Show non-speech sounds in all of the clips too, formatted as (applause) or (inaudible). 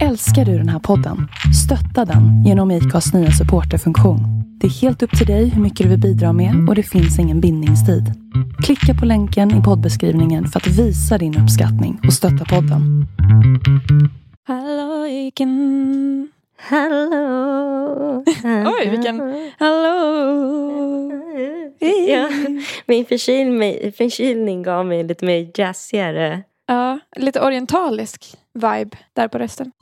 Älskar du den här podden? Stötta den genom IKAs nya supporterfunktion. Det är helt upp till dig hur mycket du vill bidra med och det finns ingen bindningstid. Klicka på länken i poddbeskrivningen för att visa din uppskattning och stötta podden. Hallojken. Hallå. (laughs) Oj, vilken... Hallå. Ja, min förkyl, förkylning gav mig lite mer jazzigare. Ja, lite orientalisk vibe där på rösten.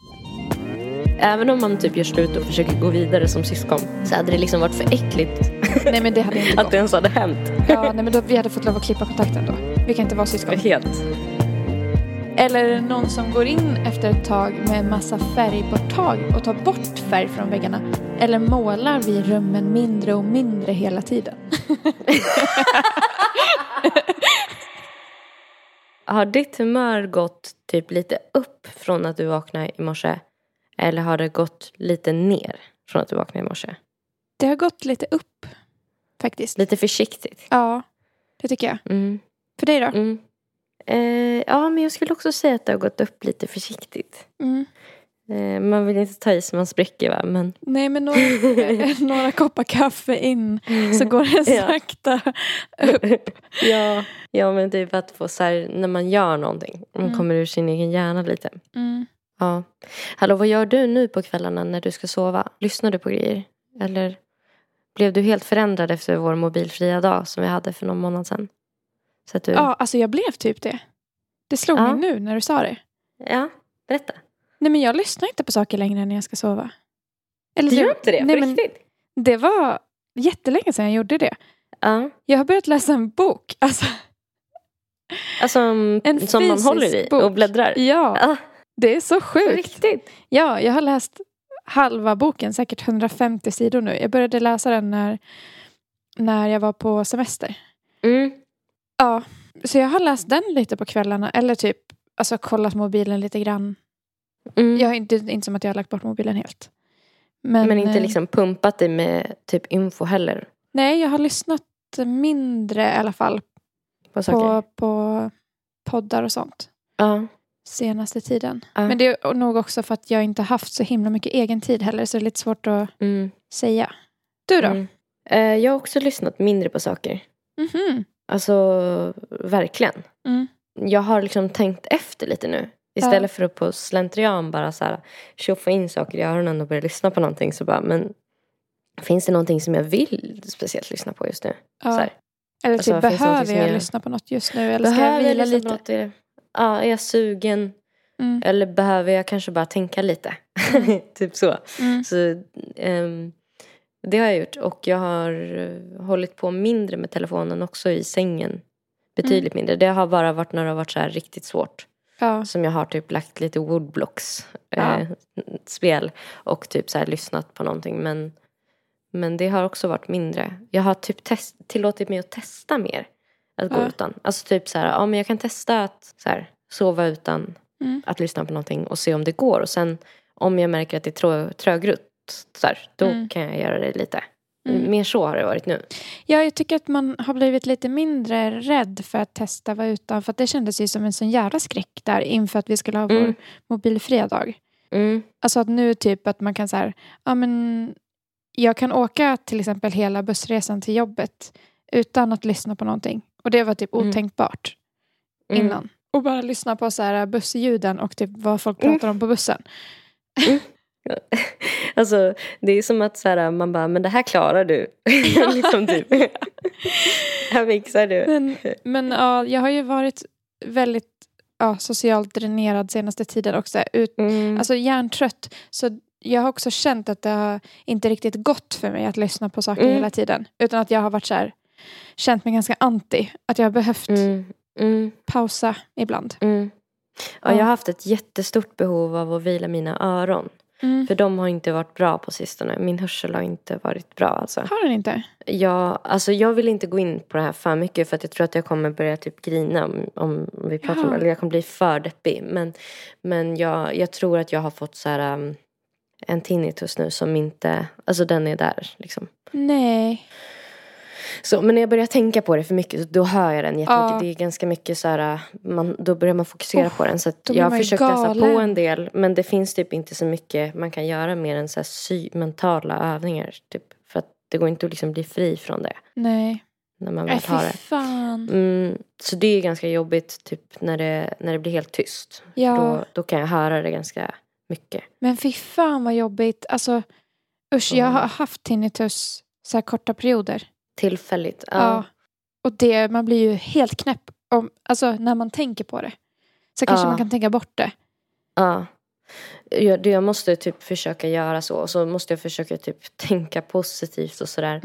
Även om man typ gör slut och försöker gå vidare som syskon så hade det liksom varit för äckligt Nej men det hade inte (laughs) att gått. det ens hade hänt. Ja, nej, men då, vi hade fått lov att klippa kontakten då. Vi kan inte vara syskon. Helt. Eller någon som går in efter ett tag med massa färgborttag och tar bort färg från väggarna. Eller målar vi rummen mindre och mindre hela tiden. (laughs) (laughs) Har ditt humör gått typ lite upp från att du vaknade i morse? Eller har det gått lite ner från att du vaknade i morse? Det har gått lite upp faktiskt. Lite försiktigt. Ja, det tycker jag. Mm. För dig då? Mm. Eh, ja, men jag skulle också säga att det har gått upp lite försiktigt. Mm. Eh, man vill inte ta i så man spricker va, men Nej men några, (laughs) några koppar kaffe in så går det (laughs) Ja. sakta upp. (laughs) ja, ja, men typ att få så här, när man gör någonting, man Mm. kommer ur sin egen hjärna lite. Mm. Ja. Hallå, vad gör du nu på kvällarna när du ska sova? Lyssnar du på grejer? Eller blev du helt förändrad efter vår mobilfria dag som vi hade för någon månad sedan? Så att du... Ja, alltså jag blev typ det. Det slog Ja. mig nu när du sa det. ja, berätta. Nej men jag lyssnar inte på saker längre när jag ska sova. Eller Du gör inte det? Nej, på men riktigt? det var jättelänge sedan jag gjorde det. Ja. Jag har börjat läsa en bok. Alltså, Alltså En som man håller i bok. och bläddrar? ja, Ja, det är så på sjukt. riktigt? Ja, jag har läst halva boken, säkert 150 sidor nu. Jag började läsa den när, när jag var på semester. Mm. Ja, så jag har läst den lite på kvällarna. Eller typ alltså, kollat mobilen lite grann. Mm. Jag har inte, inte som att jag har lagt bort mobilen helt. Men, Men inte eh, liksom pumpat dig med typ info heller Nej, jag har lyssnat mindre i alla fall på på, på poddar och sånt Ja. senaste tiden. Ja. Men det är nog också för att jag inte haft så himla mycket egen tid heller. Så det är lite svårt att Mm. säga. Du då? Mm. Eh, jag har också lyssnat mindre på saker. Mhm. Alltså verkligen. Mm. Jag har liksom tänkt efter lite nu. Istället för att på slentrian bara så här tjoffa in saker i öronen och börja lyssna på någonting så bara men finns det någonting som jag vill speciellt lyssna på just nu? Ja. Så här, Eller Alltså, typ, någonting behöver jag jag- lyssna på något just nu? Eller ska jag behöver jag vila lyssna lite? på något? i? Ja, är jag sugen? Mm. Eller behöver jag kanske bara tänka lite? (laughs) typ så. Mm. Så ehm, det har jag gjort. Och jag har eh, hållit på mindre med telefonen också i sängen. Betydligt mindre. Det har bara varit när det har varit så riktigt svårt. Ja. Som jag har typ lagt lite woodblocks Ja. eh, spel. Och typ så här lyssnat på någonting. Men, men det har också varit mindre. Jag har typ test, tillåtit mig att testa mer. Att gå Ja. utan. Alltså typ så här, ja men jag kan testa att så här, sova utan Mm. att lyssna på någonting och se om det går. Och sen om jag märker att det är trö, trögrutt, så här, då Mm. kan jag göra det lite. Mm. Mer så har det varit nu. ja, jag tycker att man har blivit lite mindre rädd för att testa vara utan. För det kändes ju som en sån jävla skräck där inför att vi skulle ha vår Mm. mobilfria dag. Mm. Alltså att nu typ att man kan så här, ja men jag kan åka till exempel hela bussresan till jobbet utan att lyssna på någonting. Och det var typ Mm. otänkbart Mm. innan. Och bara lyssna på så här bussljuden och typ vad folk Mm. pratar om på bussen. (laughs) Alltså det är som att så här, man bara, men det här klarar du. (laughs) liksom typ. (laughs) här fixar du. Men, men ja, jag har ju varit väldigt ja, socialt dränerad senaste tiden också. Ut, Mm. Alltså hjärntrött. Så jag har också känt att det har inte riktigt gått för mig att lyssna på saker Mm. hela tiden. Utan att jag har varit så här, känt mig ganska anti. Att jag har behövt Mm. Mm. pausa ibland. Mm. Ja, Ja. jag har haft ett jättestort behov av att vila mina öron. Mm. För de har inte varit bra på sistone. Min hörsel har inte varit bra alltså. Har den inte? Jag, alltså jag vill inte gå in på det här för mycket för att jag tror att jag kommer börja typ grina om, om vi pratar om det. Eller jag kommer bli för deppig. Men, men jag, jag tror att jag har fått så här, um, en tinnitus nu som inte, alltså den är där liksom. Nej. Så, men när jag börjar tänka på det för mycket då hör jag den jättemycket. Ja. Det är ganska mycket så här, man, då börjar man fokusera Oh, på den. Så jag har försökt läsa på en del men det finns typ inte så mycket man kan göra mer än så här mentala övningar. Typ, för att det går inte att liksom bli fri från det Nej. när man väl har det. fan. Mm, så det är ganska jobbigt typ när det, när det blir helt tyst. Ja. Då, då kan jag höra det ganska mycket. Men fy fan vad jobbigt. Alltså usch, jag Mm. har haft tinnitus så här korta perioder. Tillfälligt. Ja. Ja. Och det, man blir ju helt knäpp om, alltså, när man tänker på det. Så kanske Ja. man kan tänka bort det. Ja. Jag, jag måste typ försöka göra så. Och så måste jag försöka typ (laughs) tänka positivt och sådär.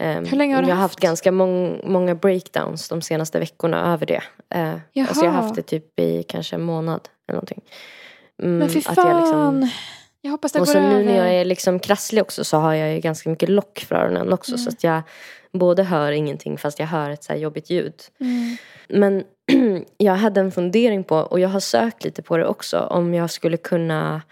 Ehm, Hur länge har du jag har haft? haft ganska mång, många breakdowns de senaste veckorna över det. Uh, alltså jag har Jaha. haft det typ i kanske en månad eller någonting. Mm, Men fy att fan. jag Jag, liksom- hoppas det och går så nu över. när jag är liksom krasslig också så har jag ju ganska mycket lock för öronen också. Mm. Så att jag både hör ingenting fast jag hör ett så jobbigt ljud. Mm. Men (clears throat) jag hade en fundering på, och jag har sökt lite på det också, om jag skulle kunna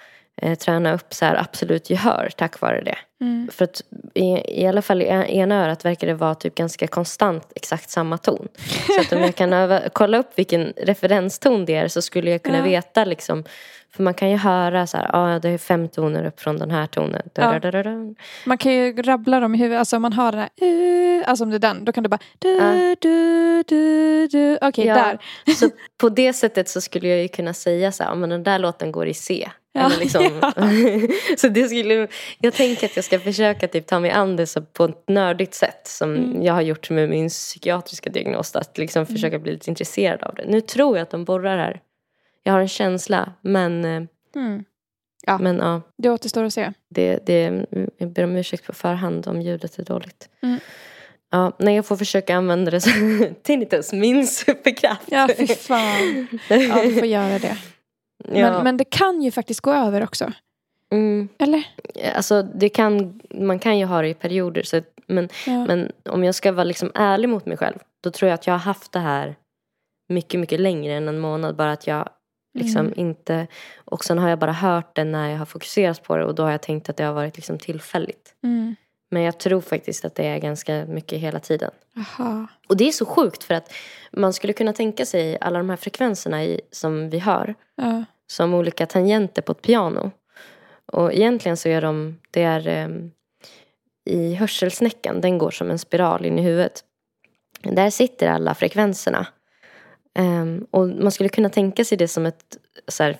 eh, träna upp så här absolut gehör tack vare det. Mm. För att i, i alla fall i ena örat verkar det vara typ ganska konstant exakt samma ton. (laughs) Så att om jag kan öva, kolla upp vilken referenston det är så skulle jag kunna Ja. veta liksom. För man kan ju höra så här, ah, det är fem toner upp från den här tonen. Ja. Man kan ju rabbla dem i huvudet. Alltså om man har den här, uh, alltså om det är den, då kan du bara du, Ja. du, du, du. Okej, Ja. där. Så (laughs) på det sättet så skulle jag ju kunna säga så här, "Ja, men den där låten går i C. Ja. Liksom. (laughs) (laughs) så det skulle, jag tänker att jag ska försöka typ ta mig an det på ett nördigt sätt som Mm. jag har gjort med min psykiatriska diagnos. Att liksom försöka bli lite intresserad av det. Nu tror jag att de borrar här. Jag har en känsla men, eh, Mm. Ja. men ja, Det återstår att se. det, det, jag ber om ursäkt på förhand om ljudet är dåligt. Mm. Ja, nej, jag får försöka använda det (laughs) som tinnitus, min superkraft. Ja, fy fan. Ja, du får göra det. Ja. Men, men det kan ju faktiskt gå över också. Mm, Eller? alltså det kan, man kan ju ha det i perioder. Så, men, Ja. men om jag ska vara liksom ärlig mot mig själv. Då tror jag att jag har haft det här mycket, mycket längre än en månad. Bara att jag liksom Mm. inte... Och sen har jag bara hört det när jag har fokuserat på det. Och då har jag tänkt att det har varit liksom tillfälligt. Mm. Men jag tror faktiskt att det är ganska mycket hela tiden. Aha. Och det är så sjukt för att man skulle kunna tänka sig alla de här frekvenserna i, som vi hör. Ja. som olika tangenter på ett piano. Och egentligen så är de, det är em, i hörselsnäckan, den går som en spiral in i huvudet. Där sitter alla frekvenserna. Em, och man skulle kunna tänka sig det som ett, så här,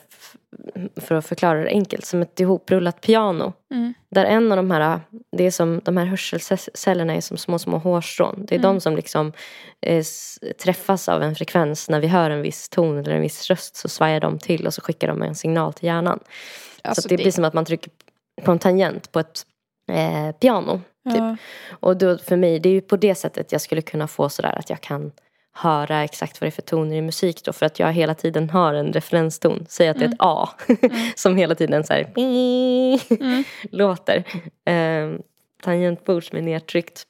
för att förklara det enkelt, som ett ihoprullat piano. Mm. Där en av de här, det är som, de här hörselcellerna är som små, små hårstrån. Det är Mm. de som liksom eh, träffas av en frekvens. När vi hör en viss ton eller en viss röst så svajar de till och så skickar de en signal till hjärnan. Alltså, så att det, blir som att man trycker på en tangent på ett eh, piano. Typ. ja. Och då för mig, det är ju på det sättet jag skulle kunna få sådär att jag kan höra exakt vad det är för toner i musik då. För att jag hela tiden har en referenston. Säg att det är ett A. (laughs) som hela tiden så här Mm. (laughs) låter. Eh, tangentbord som är nedtryckt.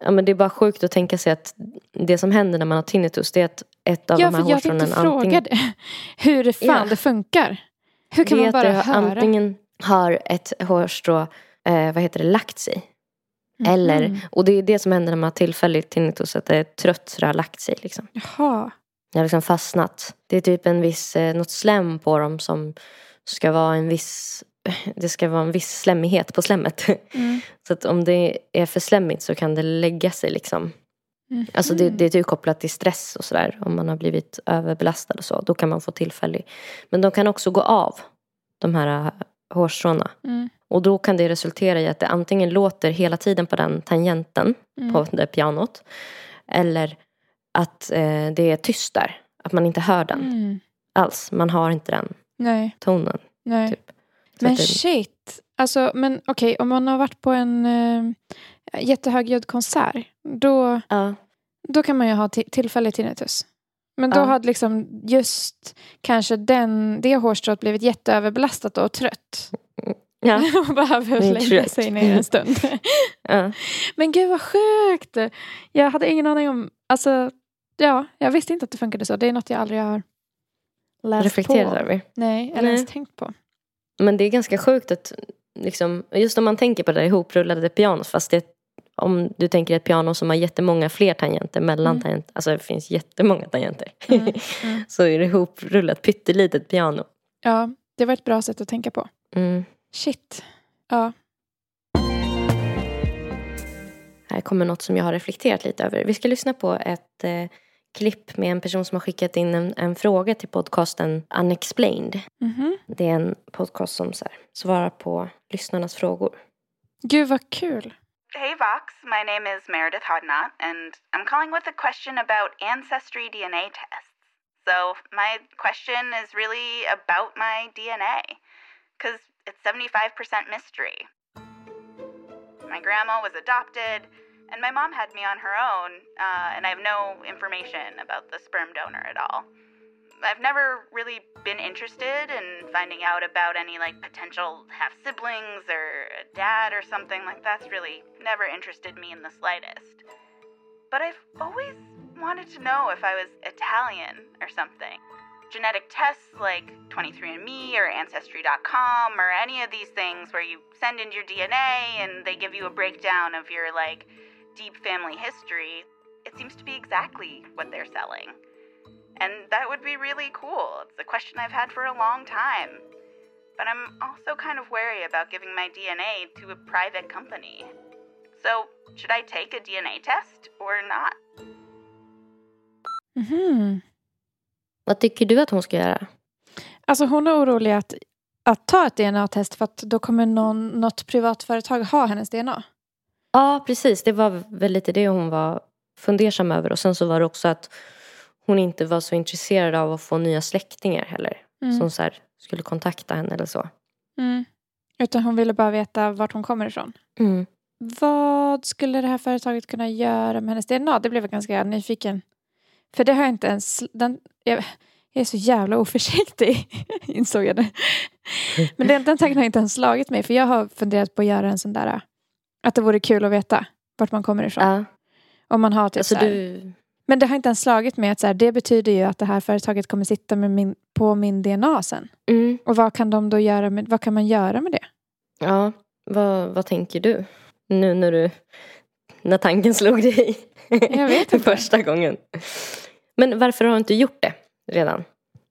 Ja, men det är bara sjukt att tänka sig att det som händer när man har tinnitus det är att ett av ja, de här för jag tänkte hårstrånen fråga det. (laughs) Hur fan Ja. det funkar. Hur kan det man att bara höra? antingen har ett hårstrå eh, vad heter det, lagt sig. Mhm. Eller, och det är det som händer när man har tillfälligt tinnitus, att det är trött så det har lagt sig. Liksom. Jaha. Det har liksom fastnat. Det är typ en viss, eh, något slem på dem som ska vara en viss, (laughs) det ska vara en viss slemmighet på slemmet. (laughs) Mm. Så att om det är för slemmigt så kan det lägga sig liksom. Mhm. Alltså det, det är typ kopplat till stress och sådär. Om man har blivit överbelastad och så. Då kan man få tillfällig. Men de kan också gå av. De här eh, hårstråna. Mm. Och då kan det resultera i att det antingen låter hela tiden på den tangenten Mm. på det pianot. Eller att eh, det är tyst där. Att man inte hör den Mm. alls. Man har inte den Nej, tonen. nej. Typ. Så Men det, shit. Alltså, men okej, om man har varit på en uh, jättehögljudd konsert. Då, ja, då kan man ju ha ti- tillfällig tinnitus. Men då Ja. hade liksom just kanske den, det hårstrået blivit jätteöverbelastat och trött. Ja, (laughs) och behöver trött. sig ner en stund. ja. Men gud vad sjukt. Jag hade ingen aning om, alltså ja, jag visste inte att det funkade så. Det är något jag aldrig har läst Reflekterat på. över. Nej, eller Nej. ens tänkt på. Men det är ganska sjukt att liksom, just om man tänker på det där ihoprullade pianot fast det om du tänker ett piano som har jättemånga fler tangenter mellan Mm. tangenter. Alltså det finns jättemånga tangenter. Mm, mm. (laughs) så är det ihoprullat pyttelitet piano. Ja, det var ett bra sätt att tänka på. Mm. Shit. Ja. Här kommer något som jag har reflekterat lite över. Vi ska lyssna på ett eh, klipp med en person som har skickat in en, en fråga till podcasten Unexplained. Mhm. Det är en podcast som så här, svarar på lyssnarnas frågor. Gud vad kul. Hey Vox, my name is Meredith Hodnott, and I'm calling with a question about ancestry DNA tests. So, my question is really about my DNA, because it's 75% mystery. My grandma was adopted, and my mom had me on her own, uh, and I have no information about the sperm donor at all. I've never really been interested in finding out about any like potential half siblings or a dad or something like that's really never interested me in the slightest. But I've always wanted to know if I was Italian or something. Genetic tests like 23andMe or Ancestry.com or any of these things where you send in your DNA and they give you a breakdown of your like deep family history, it seems to be exactly what they're selling. And that would be really cool. It's a question I've had for a long time. But I'm also kind of wary about giving my DNA to a private company. So, should I take a DNA test or not? Mhm. Vad tycker du att hon ska göra? Alltså hon är orolig att, att ta ett DNA-test för att då kommer någon, något privat företag ha hennes DNA. Ja, precis. Det var väl lite det hon var fundersam över. Och sen så var det också att hon inte var så intresserad av att få nya släktingar heller. Mm. Som så här, skulle kontakta henne eller så. Mm. Utan hon ville bara veta vart hon kommer ifrån. Mm. Vad skulle det här företaget kunna göra med hennes DNA? Det blev jag ganska nyfiken. För det har jag inte ens... Den, jag, jag är så jävla oförsiktig, (laughs) insåg jag det. Men den, den tanken har inte ens slagit mig. För jag har funderat på att göra en sån där... Att det vore kul att veta vart man kommer ifrån. Ja, Om man har typ alltså så här, du... Men det har inte ens slagit mig att så här, det betyder ju att det här företaget kommer sitta med min, på min DNA sen. Mm. Och vad kan de då göra med, vad kan man göra med det? Ja, vad, vad tänker du? Nu när du... När tanken slog dig. Jag vet (laughs) inte. Första gången. Men varför har du inte gjort det redan?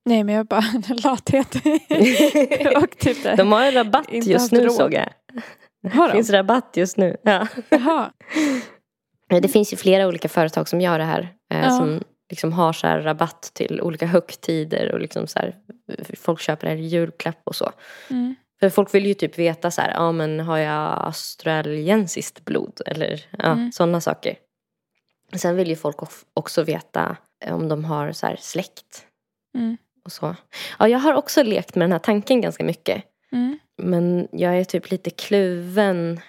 Nej men jag bara, (laughs) lathet. och (laughs) typ det. De har en rabatt just nu råd. såg jag. Har de? finns rabatt just nu. Ja. Jaha. Det finns ju flera olika företag som gör det här. Eh, Ja. Som liksom har så här rabatt till olika högtider och liksom så här, folk köper i julklapp och så. Mm. För folk vill ju typ veta så här, ja men har jag australiensiskt blod? Eller ja, Mm. sådana saker. Sen vill ju folk också veta om de har så här släkt Mm. och så. Ja, jag har också lekt med den här tanken ganska mycket. Mm. Men jag är typ lite kluven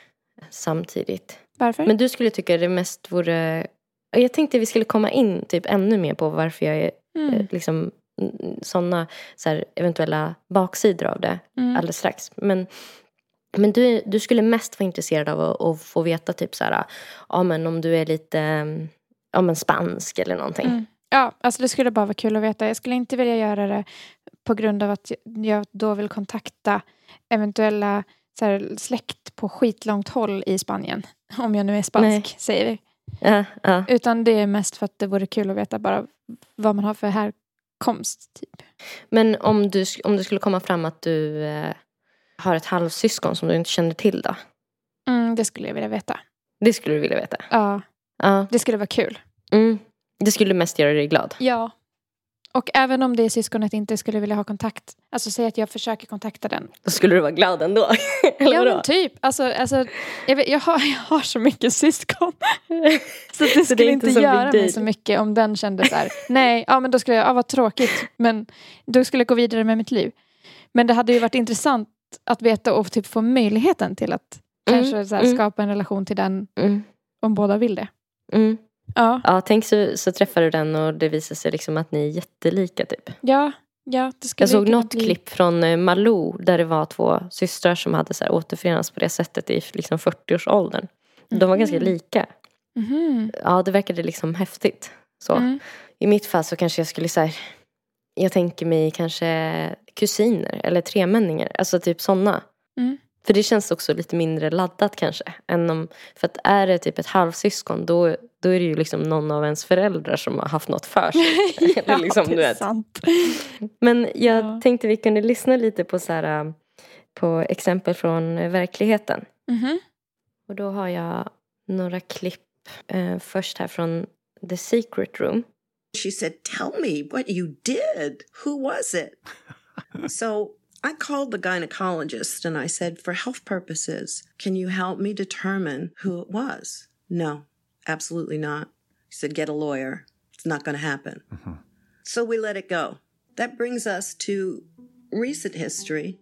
samtidigt. Varför? Men du skulle tycka det mest vore... Jag tänkte vi skulle komma in typ ännu mer på varför jag är mm. eh, liksom sådana så här, eventuella baksidor av det Mm. alldeles strax. Men, men du, du skulle mest vara intresserad av att, att få veta typ så här, ja men om du är lite ja, men spansk eller någonting. Mm. Ja, alltså det skulle bara vara kul att veta. Jag skulle inte vilja göra det på grund av att jag då vill kontakta eventuella så här, släkt på skitlångt håll i Spanien. (laughs) Om jag nu är spansk, Nej. säger vi. Ja, ja. Utan det är mest för att det vore kul att veta bara vad man har för härkomst. Typ. Men om du, om det skulle komma fram att du eh, har ett halvsyskon som du inte känner till då? Mm, det skulle jag vilja veta. Det skulle du vilja veta? Ja, Ja. det skulle vara kul. Mm. Det skulle mest göra dig glad? Ja. Och även om det syskonet inte skulle vilja ha kontakt. Alltså säg att jag försöker kontakta den. Då skulle du vara glad ändå? (laughs) Eller ja vadå? men typ. Alltså, alltså, jag, vet, jag, har, jag har så mycket syskon. (laughs) Så det skulle inte inte big göra mig så mycket om den kände så här. Nej, ja men då skulle jag, ja vad tråkigt. Men då skulle jag gå vidare med mitt liv. Men det hade ju varit intressant att veta och typ få möjligheten till att Mm, kanske här, mm. skapa en relation till den Mm. om båda vill det. Mm. Ja, Ja, tänk så, så träffar du den och det visar sig liksom att ni är jättelika typ. ja, ja. Det skulle Jag såg något bli- klipp från eh, Malou där det var två systrar som hade så här återförenats på det sättet i liksom 40-årsåldern. De var ganska Mhm. lika. Mhm. Ja, det verkade liksom häftigt. Så. Mm. I mitt fall så kanske jag skulle så här, jag tänker mig kanske kusiner eller tremänningar. Alltså typ sådana. Mm. För det känns också lite mindre laddat kanske. Än om, för att är det typ ett halvsyskon då, då är det ju liksom någon av ens föräldrar som har haft något för sig. (laughs) (laughs) ja, liksom, det är sant. Men jag Ja. tänkte vi kunde lyssna lite på, så här, äh, på exempel från äh, verkligheten. Mhm. Och då har jag några klipp eh, först här från The Secret Room. She said, Tell me what you did. Who was it? (laughs) so I called the gynecologist and I said, For health purposes, can you help me determine who it was? No, absolutely not. He said, Get a lawyer. It's not going to happen. So we let it go. That brings us to recent history.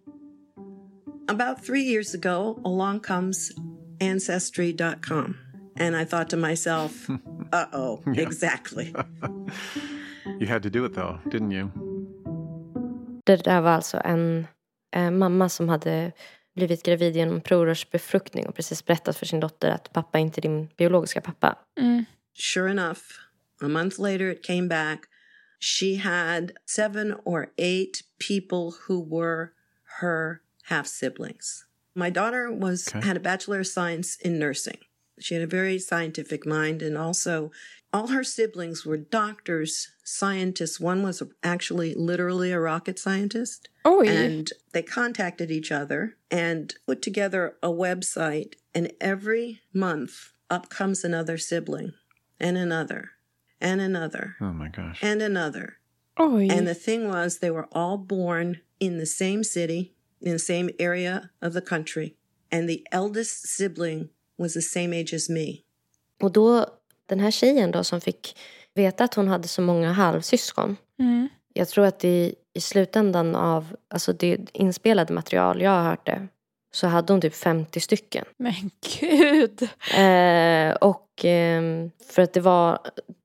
About three years ago, along comes Ancestry.com. And I thought to myself, (laughs) uh oh, exactly. (laughs) You had to do it though, didn't you? Det där var alltså en eh, mamma som hade blivit gravid genom provrörsbefruktning och precis berättat för sin dotter att pappa inte är din biologiska pappa. Mm. Sure enough, a month later it came back. She had seven or eight people who were her half siblings. My daughter was Okay. had a bachelor of science in nursing. She had a very scientific mind and also all her siblings were doctors, scientists. One was actually literally a rocket scientist. Oh, Oj. And they contacted each other and put together a website. And every month, up comes another sibling, and another, and another, Oh my gosh. and another. Oh, Oj. And the thing was, they were all born in the same city, in the same area of the country. And the eldest sibling was the same age as me. Och då, den här tjejen då som fick veta att hon hade så många halvsyskon. Mm. Jag tror att i, i slutändan av alltså det inspelade material, jag har hört det, så hade hon typ 50 stycken. Men gud. Eh, och ehm, för att det var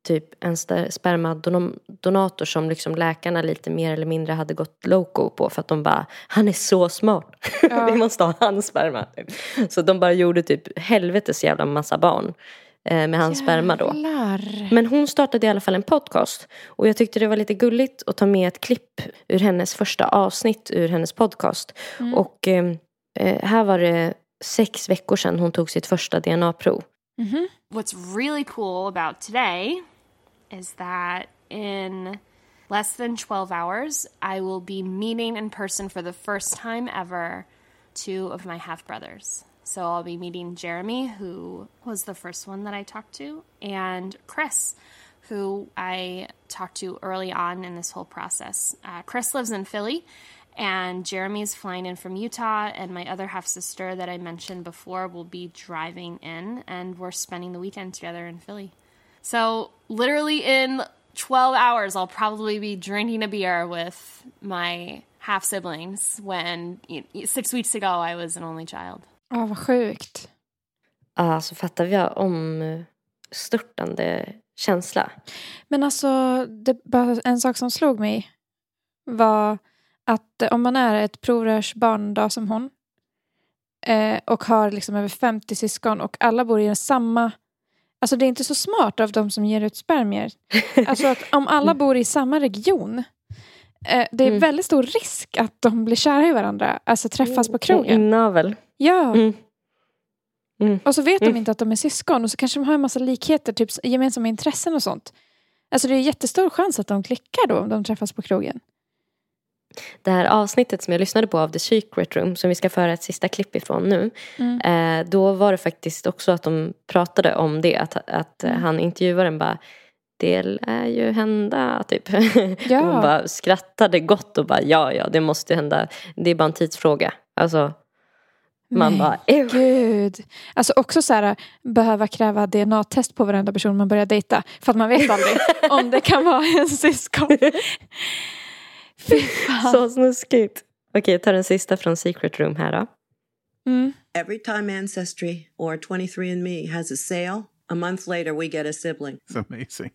typ en spermadonator som liksom läkarna lite mer eller mindre hade gått loco på för att de bara, han är så smart. (laughs) Ja. Vi måste ha hans sperma. Så de bara gjorde typ helvetes jävla massa barn eh, med hans sperma då. Jävlar. Men hon startade i alla fall en podcast. Och jag tyckte det var lite gulligt att ta med ett klipp ur hennes första avsnitt ur hennes podcast. Och eh, eh, här var det sex veckor sedan hon tog sitt första DNA-prov. Mhm. What's really cool about today is that in less than 12 hours, I will be meeting in person for the first time ever two of my half brothers. So I'll be meeting Jeremy, who was the first one that I talked to, and Chris, who I talked to early on in this whole process. Uh, Chris lives in Philly, and Jeremy's flying in from Utah, and my other half sister that I mentioned before will be driving in, and we're spending the weekend together in Philly. So, literally in 12 hours, I'll probably be drinking a beer with my half siblings when you know, six weeks ago I was an only child. Ja, vad sjukt. Alltså fattar vi omstörtande känsla. Men alltså, det, en sak som slog mig var att om man är ett provrörsbarn då, som hon eh, och har liksom över 50 syskon och alla bor i samma... Alltså det är inte så smart av de som ger ut spermier. (laughs) Alltså att om alla bor i samma region eh, det är Mm. väldigt stor risk att de blir kära i varandra, alltså träffas på krogen. Inavel. Ja. Mm. Mm. Och så vet de Mm. inte att de är syskon och så kanske de har en massa likheter, typ gemensamma intressen och sånt. Alltså det är jättestor chans att de klickar då om de träffas på krogen. Det här avsnittet som jag lyssnade på av The Secret Room som vi ska föra ett sista klipp ifrån nu. Mm. Eh, då var det faktiskt också att de pratade om det. Att, att Mm. han intervjuaren bara det lär ju hända typ. (laughs) Ja. Hon bara skrattade gott och bara ja ja det måste hända. Det är bara en tidsfråga. Alltså man Men bara "Ew." Gud. Alltså också så här, behöva kräva DNA-test på varenda person man börjar dejta. För att man vet aldrig (laughs) om det kan vara en syskon. (laughs) Fy fan. Så snuskigt. Okej jag tar den sista från Secret Room här då. Mm. Every time Ancestry or 23andMe has a sale, a month later we get a sibling. It's amazing.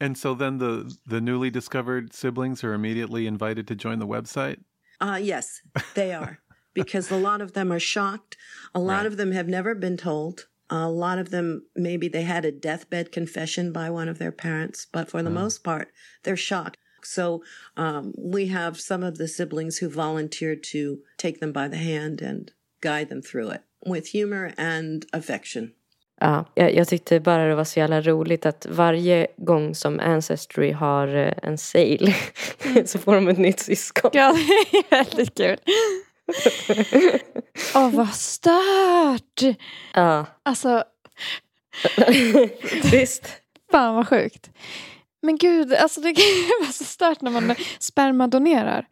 And so then the the newly discovered siblings are immediately invited to join the website. Uh, yes, they are. (laughs) because a lot of them are shocked. A lot Right. of them have never been told. A lot of them, maybe they had a deathbed confession by one of their parents, but for the most part, they're shocked. So um, we have some of the siblings who volunteered to take them by the hand and guide them through it with humor and affection. Ja, jag, jag tyckte bara det var så jävla roligt att varje gång som Ancestry har eh, en sale (laughs) så får de ett nytt syskon. Ja, det är väldigt kul. Åh, vad stört! Ja, Alltså, (laughs) visst. fan vad sjukt. Men gud, alltså det kan ju vara så stört när man spermadonerar.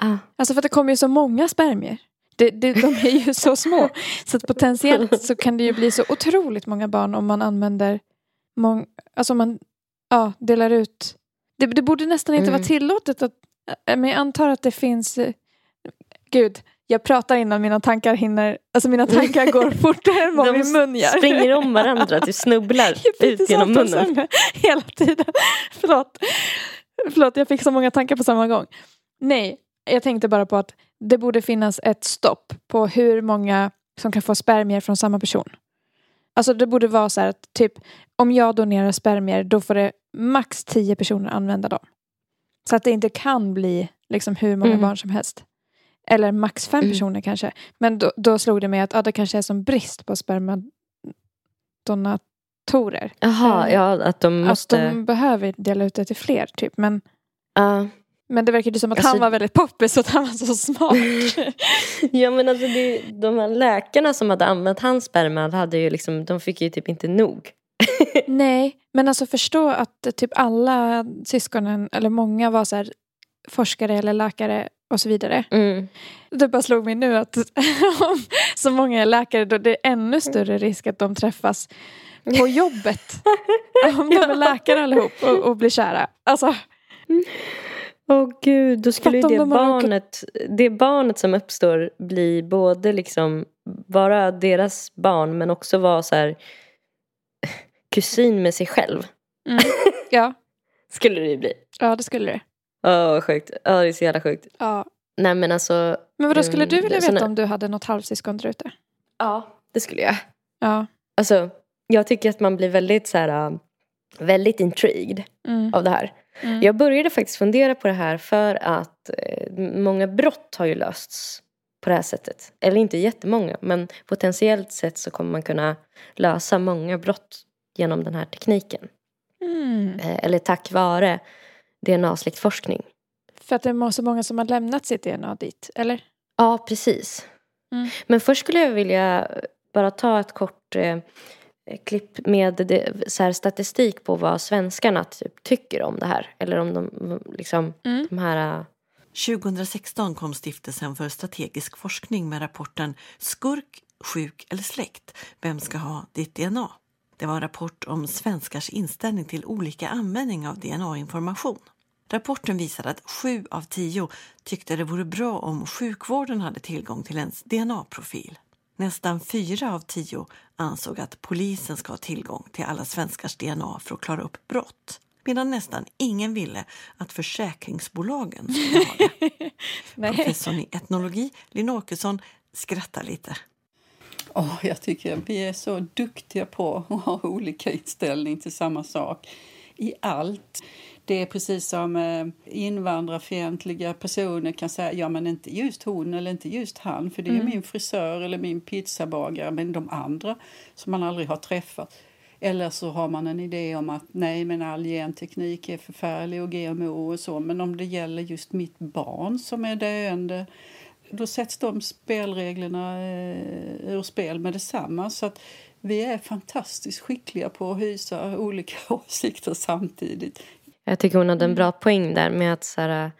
Ja. Alltså för att det kommer ju så många spermier. Det, det, de är ju så små. Så att potentiellt så kan det ju bli så otroligt många barn om man använder mång, alltså om man ja, delar ut. Det, det borde nästan inte Mm. vara tillåtet att, men jag antar att det finns, eh, gud, jag pratar innan mina tankar hinner, alltså mina tankar går (laughs) fortare än vad De min mun gör. springer om varandra, du (laughs) snubblar Jag fick ut genom munnen. Hela tiden. (laughs) Förlåt. Förlåt, jag fick så många tankar på samma gång. Nej, jag tänkte bara på att det borde finnas ett stopp på hur många som kan få spermier från samma person. Alltså det borde vara så här att typ om jag donerar spermier då får det max tio personer använda dem. Så att det inte kan bli liksom hur många Mm. barn som helst. Eller max fem Mm. personer kanske. Men då, då slog det mig att ah, det kanske är som brist på spermadonatorer. Jaha, Eh, ja att de måste... Att de behöver dela ut det till fler typ. Men, Ja. men det verkade som att Alltså- han var väldigt poppis och att han var så smart. (laughs) Ja men alltså det, de här läkarna som hade använt hans sperma hade ju liksom, de fick ju typ inte nog. (laughs) Nej, men alltså förstå att typ alla syskonen, eller många var så här forskare eller läkare och så vidare. Mm. Det bara slog mig nu att (laughs) om så många är läkare då det är ännu större risk att de träffas (laughs) på jobbet. om de är läkare allihop och, och blir kära. Alltså, Åh gud, då skulle ju det de har råkat- barnet, det barnet som uppstår bli både liksom vara deras barn men också vara så här kusin med sig själv. mm, ja, (laughs) Skulle det ju bli. ja, det skulle det. Åh vad sjukt. Ja det är så jävla sjukt. Ja. Nej men alltså. Men vadå, skulle du vilja veta om du hade något halvsyskon där ute? Ja. Det skulle jag. Ja. Alltså jag tycker att man blir väldigt så här äh, väldigt intrigued Mm. av det här. Mm. Jag började faktiskt fundera på det här för att eh, många brott har ju lösts på det här sättet. Eller inte jättemånga, men potentiellt sett så kommer man kunna lösa många brott genom den här tekniken. Mm. Eh, eller tack vare DNA-släktforskning. För att det är så många som har lämnat sitt DNA dit, eller? Ja, precis. Mm. Men först skulle jag vilja bara ta ett kort eh, klipp med det, så här, statistik på vad svenskarna typ, tycker om det här. Eller om de, liksom, Mm. de här... eh, 2016 kom Stiftelsen för strategisk forskning med rapporten Skurk, sjuk eller släkt? Vem ska ha ditt DNA? Det var en rapport om svenskars inställning till olika användning av DNA-information. Rapporten visade att sju av tio tyckte det vore bra om sjukvården hade tillgång till ens DNA-profil. Nästan fyra av tio ansåg att polisen ska ha tillgång till alla svenskars DNA för att klara upp brott. Medan nästan ingen ville att försäkringsbolagen skulle ha det. (laughs) Professorn i etnologi, Linn Åkesson, skrattar lite. Åh, jag tycker vi är så duktiga på att ha olika inställning till samma sak i allt. Det är precis som eh, invandrarfientliga personer kan säga ja men inte just hon eller inte just han för det är ju min frisör eller min pizzabagare men de andra som man aldrig har träffat. Eller så har man en idé om att nej men all genteknik är förfärlig och GMO och så men om det gäller just mitt barn som är döende då sätts de spelreglerna eh, ur spel med detsamma. Så att vi är fantastiskt skickliga på att hysa olika (laughs) åsikter samtidigt. Jag tycker hon hade en Mm. bra poäng där med att så här,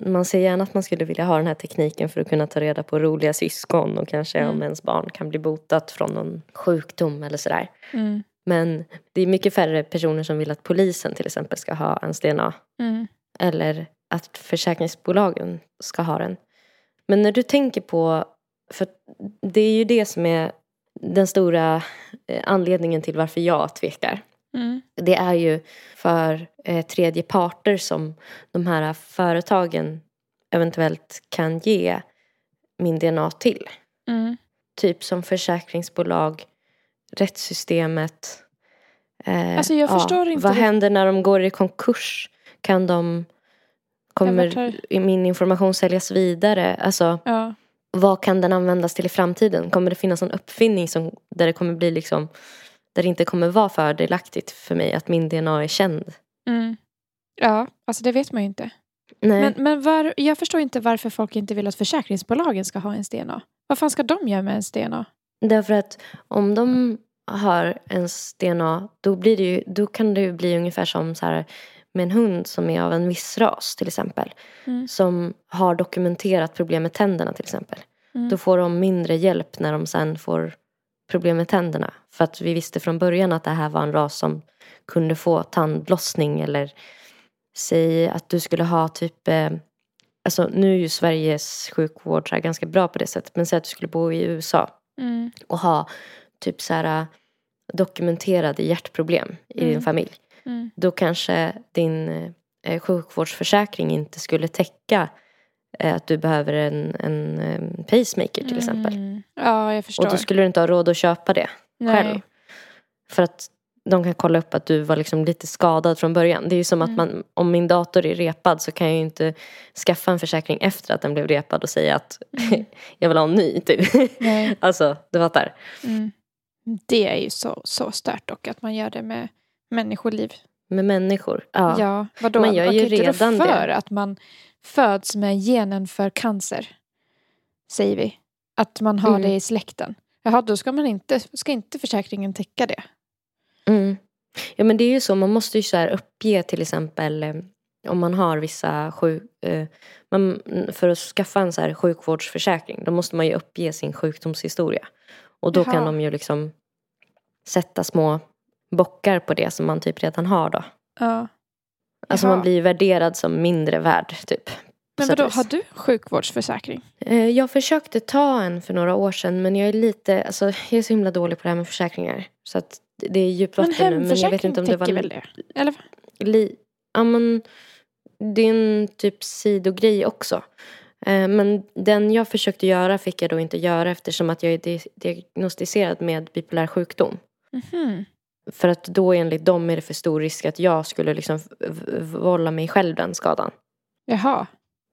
man ser gärna att man skulle vilja ha den här tekniken för att kunna ta reda på roliga syskon och kanske Mm. om ens barn kan bli botat från någon sjukdom eller sådär. Mm. Men det är mycket färre personer som vill att polisen till exempel ska ha ens DNA. Mm. Eller att försäkringsbolagen ska ha den. Men när du tänker på, för det är ju det som är den stora eh, anledningen till varför jag tvekar. Mm. Det är ju för eh, tredje parter som de här företagen eventuellt kan ge min DNA till. Mm. Typ som försäkringsbolag, rättssystemet. Eh, Alltså, jag förstår inte Vad händer när de går i konkurs? Kan de... Kommer min information säljas vidare? Alltså, Ja. vad kan den användas till i framtiden? Kommer det finnas någon uppfinning som, där det kommer bli liksom där det inte kommer vara fördelaktigt för mig att min DNA är känd? Mm. Ja, alltså det vet man ju inte. Nej. Men, men var, jag förstår inte varför folk inte vill att försäkringsbolagen ska ha ens DNA. Vad fan ska de göra med ens DNA? Därför att om de har ens DNA då, blir det ju, då kan det ju bli ungefär som så här, med en hund som är av en viss ras till exempel. Mm. Som har dokumenterat problem med tänderna till exempel. Mm. Då får de mindre hjälp när de sen får problem med tänderna. För att vi visste från början att det här var en ras som kunde få tandlossning eller säg att du skulle ha typ eh, Alltså nu är ju Sveriges sjukvård så här ganska bra på det sättet men säg att du skulle bo i USA Mm. och ha typ så här äh, dokumenterade hjärtproblem i din Mm. familj. Mm. Då kanske din eh, sjukvårdsförsäkring inte skulle täcka eh, att du behöver en, en eh, pacemaker till exempel. Mm. Ja, jag förstår. Och då skulle du inte ha råd att köpa det Nej. själv. För att de kan kolla upp att du var liksom lite skadad från början. Det är ju som Mm. att man, om min dator är repad så kan jag ju inte skaffa en försäkring efter att den blev repad och säga att (laughs) jag vill ha en ny. Typ. Mm. Nej. (laughs) alltså, du fattar. Mm. Det är ju så, så stört dock att man gör det med människoliv. Med människor. Ja. Ja, vadå? Man gör ju Okej, inte redan det. för att man föds med genen för cancer. Säger vi. Att man har Mm. det i släkten. Jaha, då ska, man inte, ska inte försäkringen täcka det. Mm. Ja men det är ju så, man måste ju så här uppge till exempel eh, om man har vissa sjuk, eh, man, för att skaffa en så här sjukvårdsförsäkring då måste man ju uppge sin sjukdomshistoria. Och då kan Jaha. de ju liksom sätta små bockar på det som man typ redan har då. Ja. Alltså Jaha. man blir värderad som mindre värd typ. Men vadå, har du sjukvårdsförsäkring? Eh, Jag försökte ta en för några år sedan men jag är lite, alltså jag är så himla dålig på det här med försäkringar. Så att det är djupt Men nu men jag vet inte om det var väl det? Eller? li, ja, men, det är en typ sidogrej också. Eh, Men den jag försökte göra fick jag då inte göra eftersom att jag är di- diagnostiserad med bipolär sjukdom. Mhm. För att då enligt dem är det för stor risk att jag skulle liksom vålla mig själv den skadan. Jaha.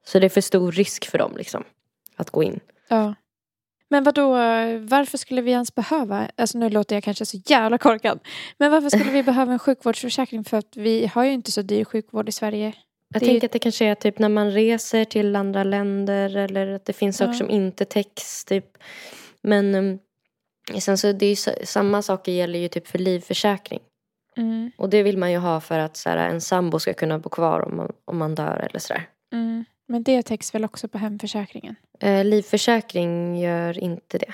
Så det är för stor risk för dem liksom. Att gå in. Ja. Men vad då? varför skulle vi ens behöva, alltså nu låter jag kanske så jävla korkad, men varför skulle vi behöva en sjukvårdsförsäkring för att vi har ju inte så dyr sjukvård i Sverige. Jag tänker att det kanske är typ när man reser till andra länder eller att det finns saker Ja. som inte täcks typ. Men um, sen så det är samma saker gäller ju typ för livförsäkring. Mm. Och det vill man ju ha för att så här, en sambo ska kunna bo kvar om man, om man dör eller sådär. Mm. Men det täcks väl också på hemförsäkringen? Eh, livförsäkring gör inte det.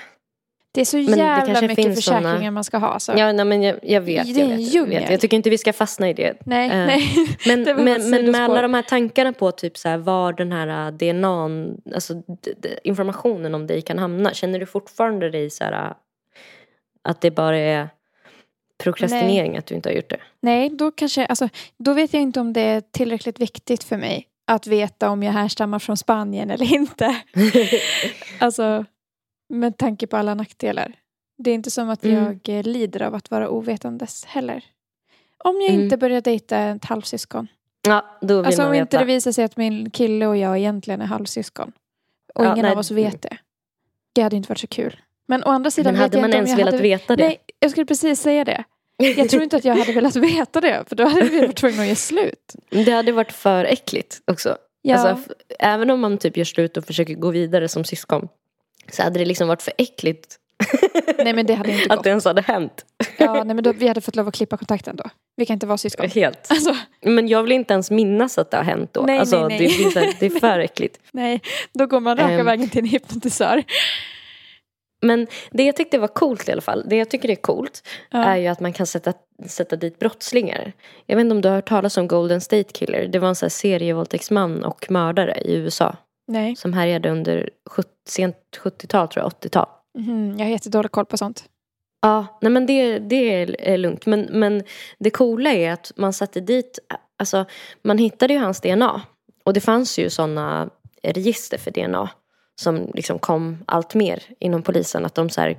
Det är så det jävla mycket försäkringar såna- man ska ha. Så. Ja, nej, men jag, jag vet. Det är Jag, vet, jag, vet. jag tycker inte vi ska fastna i det. Nej, Eh, nej. (laughs) Men, (laughs) Det men, men med alla de här tankarna på typ så här, var den här DNA, alltså informationen om dig kan hamna. Känner du fortfarande dig så här att det bara är prokrastinering att du inte har gjort det? nej, då kanske, alltså, då vet jag inte om det är tillräckligt viktigt för mig att veta om jag härstammar från Spanien eller inte. (laughs) Alltså, med tanke på alla nackdelar. Det är inte som att Mm. jag eh, lider av att vara ovetandes heller. Om jag Mm. inte börjar dejta ett halvsyskon. Ja, då vill Alltså om inte det visar sig att min kille och jag egentligen är halvsyskon. Och Ja, ingen nej. av oss vet det. Det hade inte varit så kul. Men å andra sidan Men hade man ens velat hade... veta det? Nej, jag skulle precis säga det. Jag tror inte att jag hade velat (laughs) veta det. För då hade vi varit tvungna att göra slut. Det hade varit för äckligt också. Ja. Alltså, även om man typ gör slut och försöker gå vidare som syskon. Så hade det liksom varit för äckligt. (laughs) Nej men det hade inte att gått. det ens hade hänt. Ja, nej, men då, vi hade fått lov att klippa kontakten då. Vi kan inte vara syskon. (laughs) Helt. Alltså, Men jag vill inte ens minnas att det har hänt då. Nej, alltså, nej, nej. Det, det, är så här, det är för äckligt. nej, då går man raka Ehm. vägen till en hypnotisör. Men det jag tyckte var coolt i alla fall, det jag tycker är coolt Ja. är ju att man kan sätta, sätta dit brottslingar. Jag vet inte om du har hört talas om Golden State Killer. Det var en sån här serievåldtäktsman och mördare i USA. Nej, Som härjade under 70, sent 70-tal tror jag, 80-tal. Mhm, jag har jättedålig koll på sånt. Ja, nej men det, det är, är lugnt. Men, men det coola är att man satte dit, alltså man hittade ju hans DNA. Och det fanns ju sådana register för DNA. Som liksom kom allt mer inom polisen. Att de så här,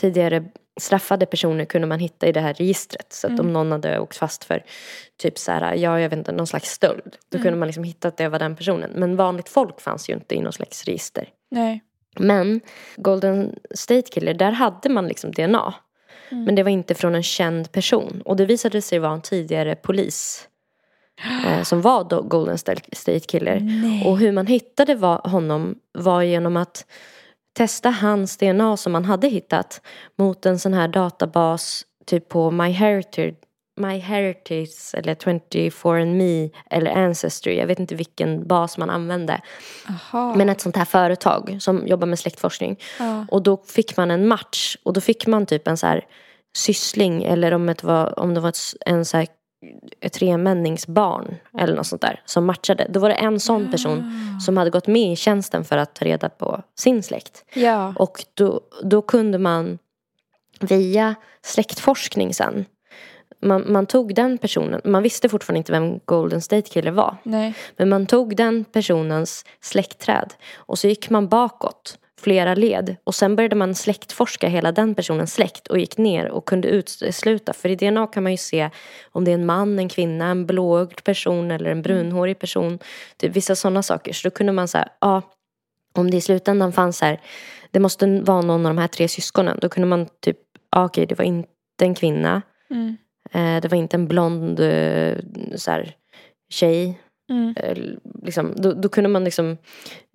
tidigare straffade personer kunde man hitta i det här registret. Så att Mm. om någon hade åkt fast för typ så här, ja jag vet inte, någon slags stöld. Då Mm. kunde man liksom hitta att det var den personen. Men vanligt folk fanns ju inte i någon slags register. Nej. Men Golden State Killer, där hade man liksom DNA. Mm. Men det var inte från en känd person. Och det visade sig vara en tidigare polis. Eh, som var då Golden State Killer. Nej. Och hur man hittade var, honom var genom att testa hans DNA som man hade hittat mot en sån här databas typ på MyHeritage MyHeritage eller 24andMe eller Ancestry. Jag vet inte vilken bas man använde. Aha. Men ett sånt här företag som jobbar med släktforskning. Ja. Och då fick man en match. Och då fick man typ en så här syssling. Eller om det var, om det var en så här tremänningsbarn. Eller något sånt där. Som matchade. Då var det en sån person som hade gått med i tjänsten för att ta reda på sin släkt. Ja. Och då, då kunde man via släktforskning sen. Man, man tog den personen, man visste fortfarande inte vem Golden State Killer var. Nej. Men man tog den personens släktträd och så gick man bakåt flera led och sen började man släktforska hela den personens släkt och gick ner och kunde utesluta. För i DNA kan man ju se om det är en man, en kvinna, en blåögd person eller en brunhårig person. Typ vissa sådana saker. Så då kunde man säga, ja, om det i slutändan fanns här, det måste vara någon av de här tre syskonen. Då kunde man typ, ja, okej det var inte en kvinna. Mm. Eh, det var inte en blond eh, så här, tjej. Mm. Eh, liksom, då, då kunde man liksom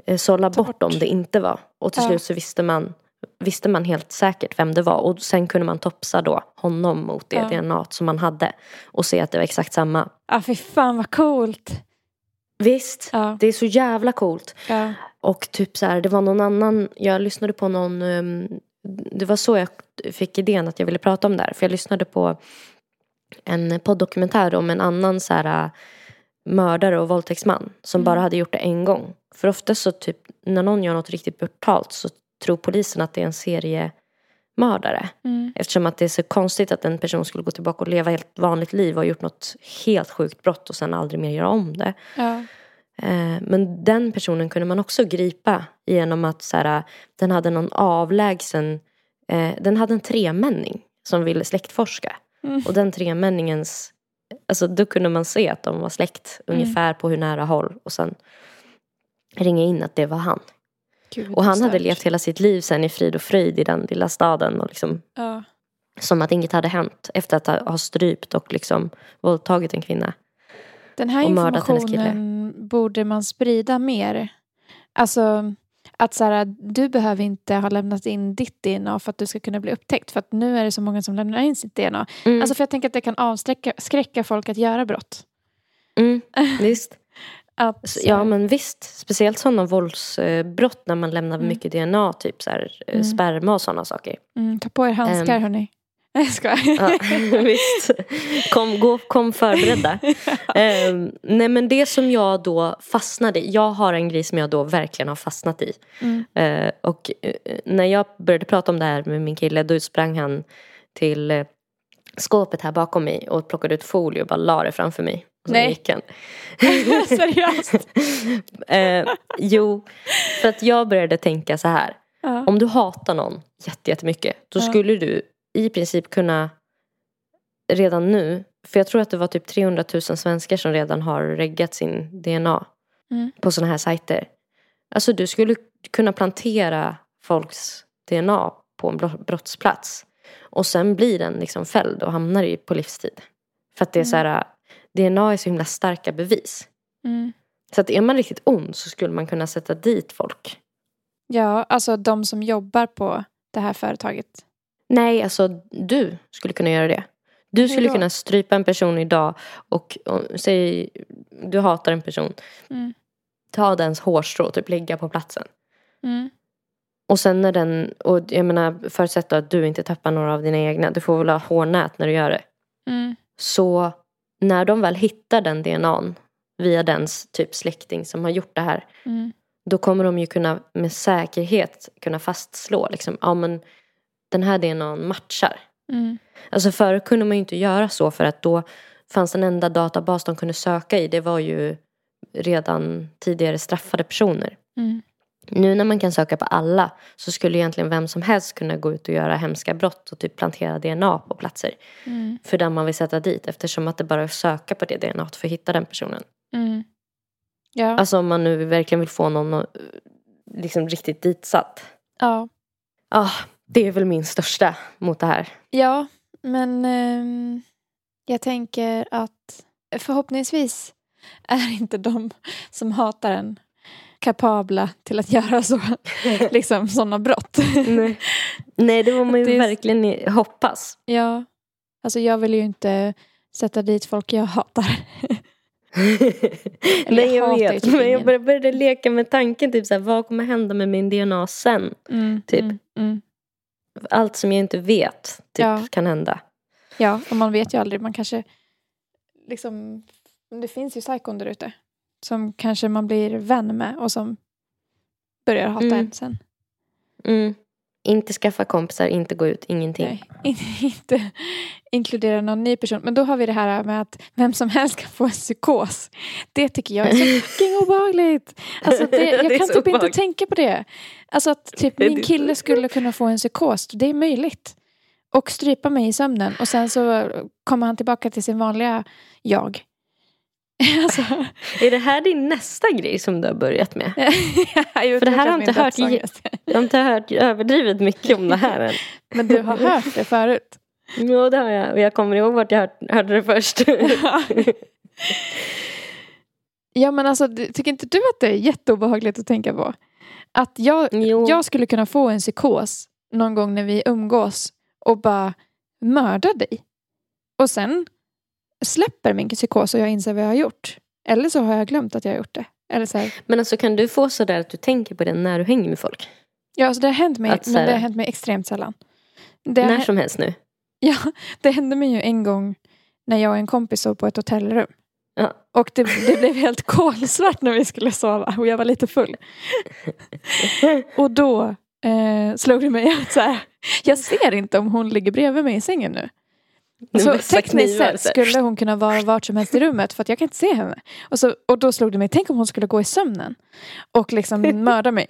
eh, sålla bort, om det inte var. Och till Ja. slut så visste man, visste man helt säkert vem det var. Och sen kunde man topsa då honom mot det Ja. DNA som man hade. Och se att det var exakt samma. Ah, fy fan vad coolt. Visst, Ja. det är så jävla coolt. Ja. Och typ så här, det var någon annan, jag lyssnade på någon, ehm, det var så jag fick idén att jag ville prata om det här. För jag lyssnade på en poddokumentär om en annan så här, mördare och våldtäktsman som Mm. bara hade gjort det en gång. För ofta så typ, när någon gör något riktigt brutalt så tror polisen att det är en seriemördare. Mm. Eftersom att det är så konstigt att en person skulle gå tillbaka och leva helt vanligt liv och ha gjort något helt sjukt brott och sen aldrig mer göra om det. Ja. Eh, Men den personen kunde man också gripa genom att så här, den hade någon avlägsen, eh, den hade en tremänning som ville släktforska. Mm. Och den tremänningens, alltså då kunde man se att de var släkt Mm. ungefär på hur nära håll och sen ringa in att det var han. Gud, Och han hade levt hela sitt liv sen i frid och fröjd i den lilla staden och liksom Ja. som att inget hade hänt efter att ha strypt och liksom våldtagit en kvinna. Den här och mördat hennes kille. informationen borde man sprida mer. Alltså att så här, du behöver inte ha lämnat in ditt DNA för att du ska kunna bli upptäckt. För att nu är det så många som lämnar in sitt DNA. Mm. Alltså för jag tänker att det kan avskräcka skräcka folk att göra brott. Mm, visst. (laughs) Att, Ja men visst, speciellt sådana våldsbrott när man lämnar Mm. mycket DNA, typ så här, eh, Mm. sperma och sådana saker. mm, ta på er handskar Ehm. hörni. Nej (laughs) jag skojar. Ja, (laughs) visst. Kom, gå, kom förberedda. (laughs) Ehm, nej men det som jag då fastnade i, jag har en grej som jag då verkligen har fastnat i. Mm. Eh, och eh, när jag började prata om det här med min kille då sprang han till eh, skåpet här bakom mig och plockade ut folie och bara la det framför mig. Och sen Nej. gick han. Seriöst? eh, jo, för att jag började tänka så här. Ja. Om du hatar någon jätte- jättemycket då Ja. skulle du i princip kunna redan nu, för jag tror att det var typ 300 000 svenskar som redan har reggat sin DNA Mm. på sådana här sajter. Alltså du skulle kunna plantera folks DNA på en bro- brottsplats och sen blir den liksom fälld och hamnar i på livstid. För att det är så här, DNA är så himla starka bevis. Mm. Så att är man riktigt ond så skulle man kunna sätta dit folk. Ja, alltså de som jobbar på det här företaget. Nej, alltså du skulle kunna göra det. Du skulle då? kunna strypa en person idag och, och säg du hatar en person. Mm. Ta dens hårstrå och typ lägga på platsen. Mm. Och sen när den, och jag menar förutsätt att du inte tappar några av dina egna. Du får väl ha hårnät när du gör det. Mm. Så när de väl hittar den DNAn via dens typ släkting som har gjort det här. Mm. Då kommer de ju kunna med säkerhet kunna fastslå liksom, ja men den här DNAn matchar. Mm. Alltså förr kunde man ju inte göra så för att då fanns den enda databas de kunde söka i det var ju redan tidigare straffade personer. Mm. Nu när man kan söka på alla så skulle egentligen vem som helst kunna gå ut och göra hemska brott och typ plantera DNA på platser. Mm. För den man vill sätta dit eftersom att det bara är att söka på det DNA för att hitta den personen. Mm. Ja. Alltså om man nu verkligen vill få någon att liksom riktigt ditsatt. Ja. Ja, det är väl min största mot det här. Ja, men ehm, jag tänker att förhoppningsvis är inte de som hatar en kapabla till att göra så, (laughs) liksom sådana brott. Nej. Nej, det var man ju Det verkligen hoppas. Ja, alltså jag vill ju inte sätta dit folk jag hatar. (laughs) Nej, jag jag vet. typ Men jag började leka med tanken, typ så här, vad kommer hända med min DNA sen? Mm, Typ. mm, mm. Allt som jag inte vet typ, Ja. kan hända. Ja, och man vet ju aldrig. Man kanske liksom... Det finns ju psykon där ute. Som kanske man blir vän med och som börjar hata Mm. en sen. Mm. Inte skaffa kompisar, inte gå ut, ingenting. Nej, (laughs) inte, inte inkludera någon ny person. Men då har vi det här med att vem som helst kan få en psykos. Det tycker jag är så (laughs) fucking obehagligt. Alltså det, (laughs) jag Det kan typ inte obehagligt. tänka på det. Alltså att typ min kille skulle kunna få en psykos. Det är möjligt. Och strypa mig i sömnen. Och sen så kommer han tillbaka till sin vanliga jag. (laughs) Alltså, Är det här din nästa grej som du har börjat med? (laughs) För det här har (laughs) jag inte hört Jag har inte hört överdrivet mycket om det här än. Men du har hört det förut. Jo, det har jag. Och jag kommer ihåg vart jag hört, hörde det först. Ja men alltså tycker inte du att det är jätteobehagligt att tänka på? Att jag, jo. jag skulle kunna få en psykos någon gång när vi umgås och bara mörda dig. Och sen släpper min psykos och jag inser vad jag har gjort. Eller så har jag glömt att jag har gjort det. Eller så här, Men alltså kan du få sådär att du tänker på det när du hänger med folk? ja, alltså det har hänt mig, Att men det har hänt mig extremt sällan. Det, när som helst nu? ja, (laughs) det hände mig ju en gång när jag och en kompis sov på ett hotellrum. Ja. Och det, det blev helt (laughs) kolsvart när vi skulle sova och jag var lite full. (laughs) Och då eh, slog det mig att så här, jag ser inte om hon ligger bredvid mig i sängen nu. Så tekniskt sett skulle hon kunna vara vart som helst i rummet för att jag kan inte se henne. Och, så, och då slog det mig, tänk om hon skulle gå i sömnen och liksom (laughs) mörda mig.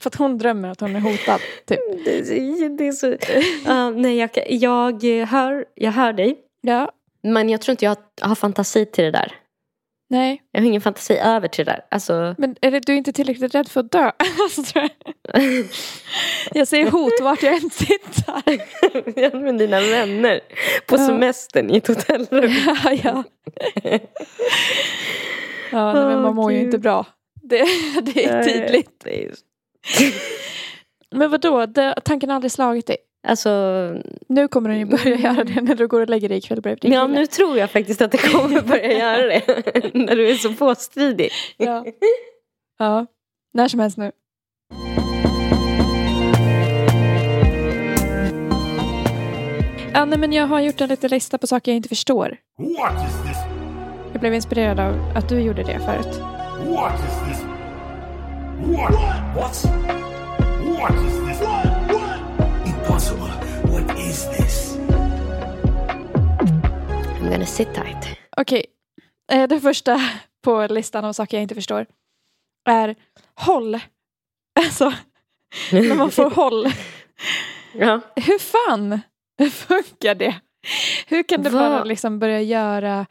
för att hon drömmer att hon är hotad. Typ. Det är, det är så... Ja, nej, jag, jag, hör, jag hör dig. Ja, Men jag tror inte jag har, har fantasi till det där. nej. Jag har ingen fantasi över till det där. Alltså, Men är det, du är inte tillräckligt rädd för att dö? (laughs) alltså, jag. (laughs) jag ser hot vart jag än tittar. (laughs) jag med dina vänner på Ja. semestern i ett hotellrum. ja, ja. ja nej, men man mår ju inte bra. Det, det är tydligt. Men vadå, det, tanken har aldrig slagit dig? Alltså, Nu kommer den ju börja göra det när du går och lägger dig ikväll bredvid din ja, kille. nu tror jag faktiskt att det kommer börja göra det. (laughs) när du är så påstridig. Ja. ja, när som helst nu. Ja, nej, men jag har gjort en liten lista på saker jag inte förstår. What is this? Jag blev inspirerad av att du gjorde det förut. What is this? What? What? What is this? Impossible. What is this? I'm gonna sit tight. Okej, eh, det första på listan av saker jag inte förstår är håll. (laughs) Alltså, när man får håll. (laughs) Ja. Hur fan funkar det? Hur kan det Vad- bara liksom börja göra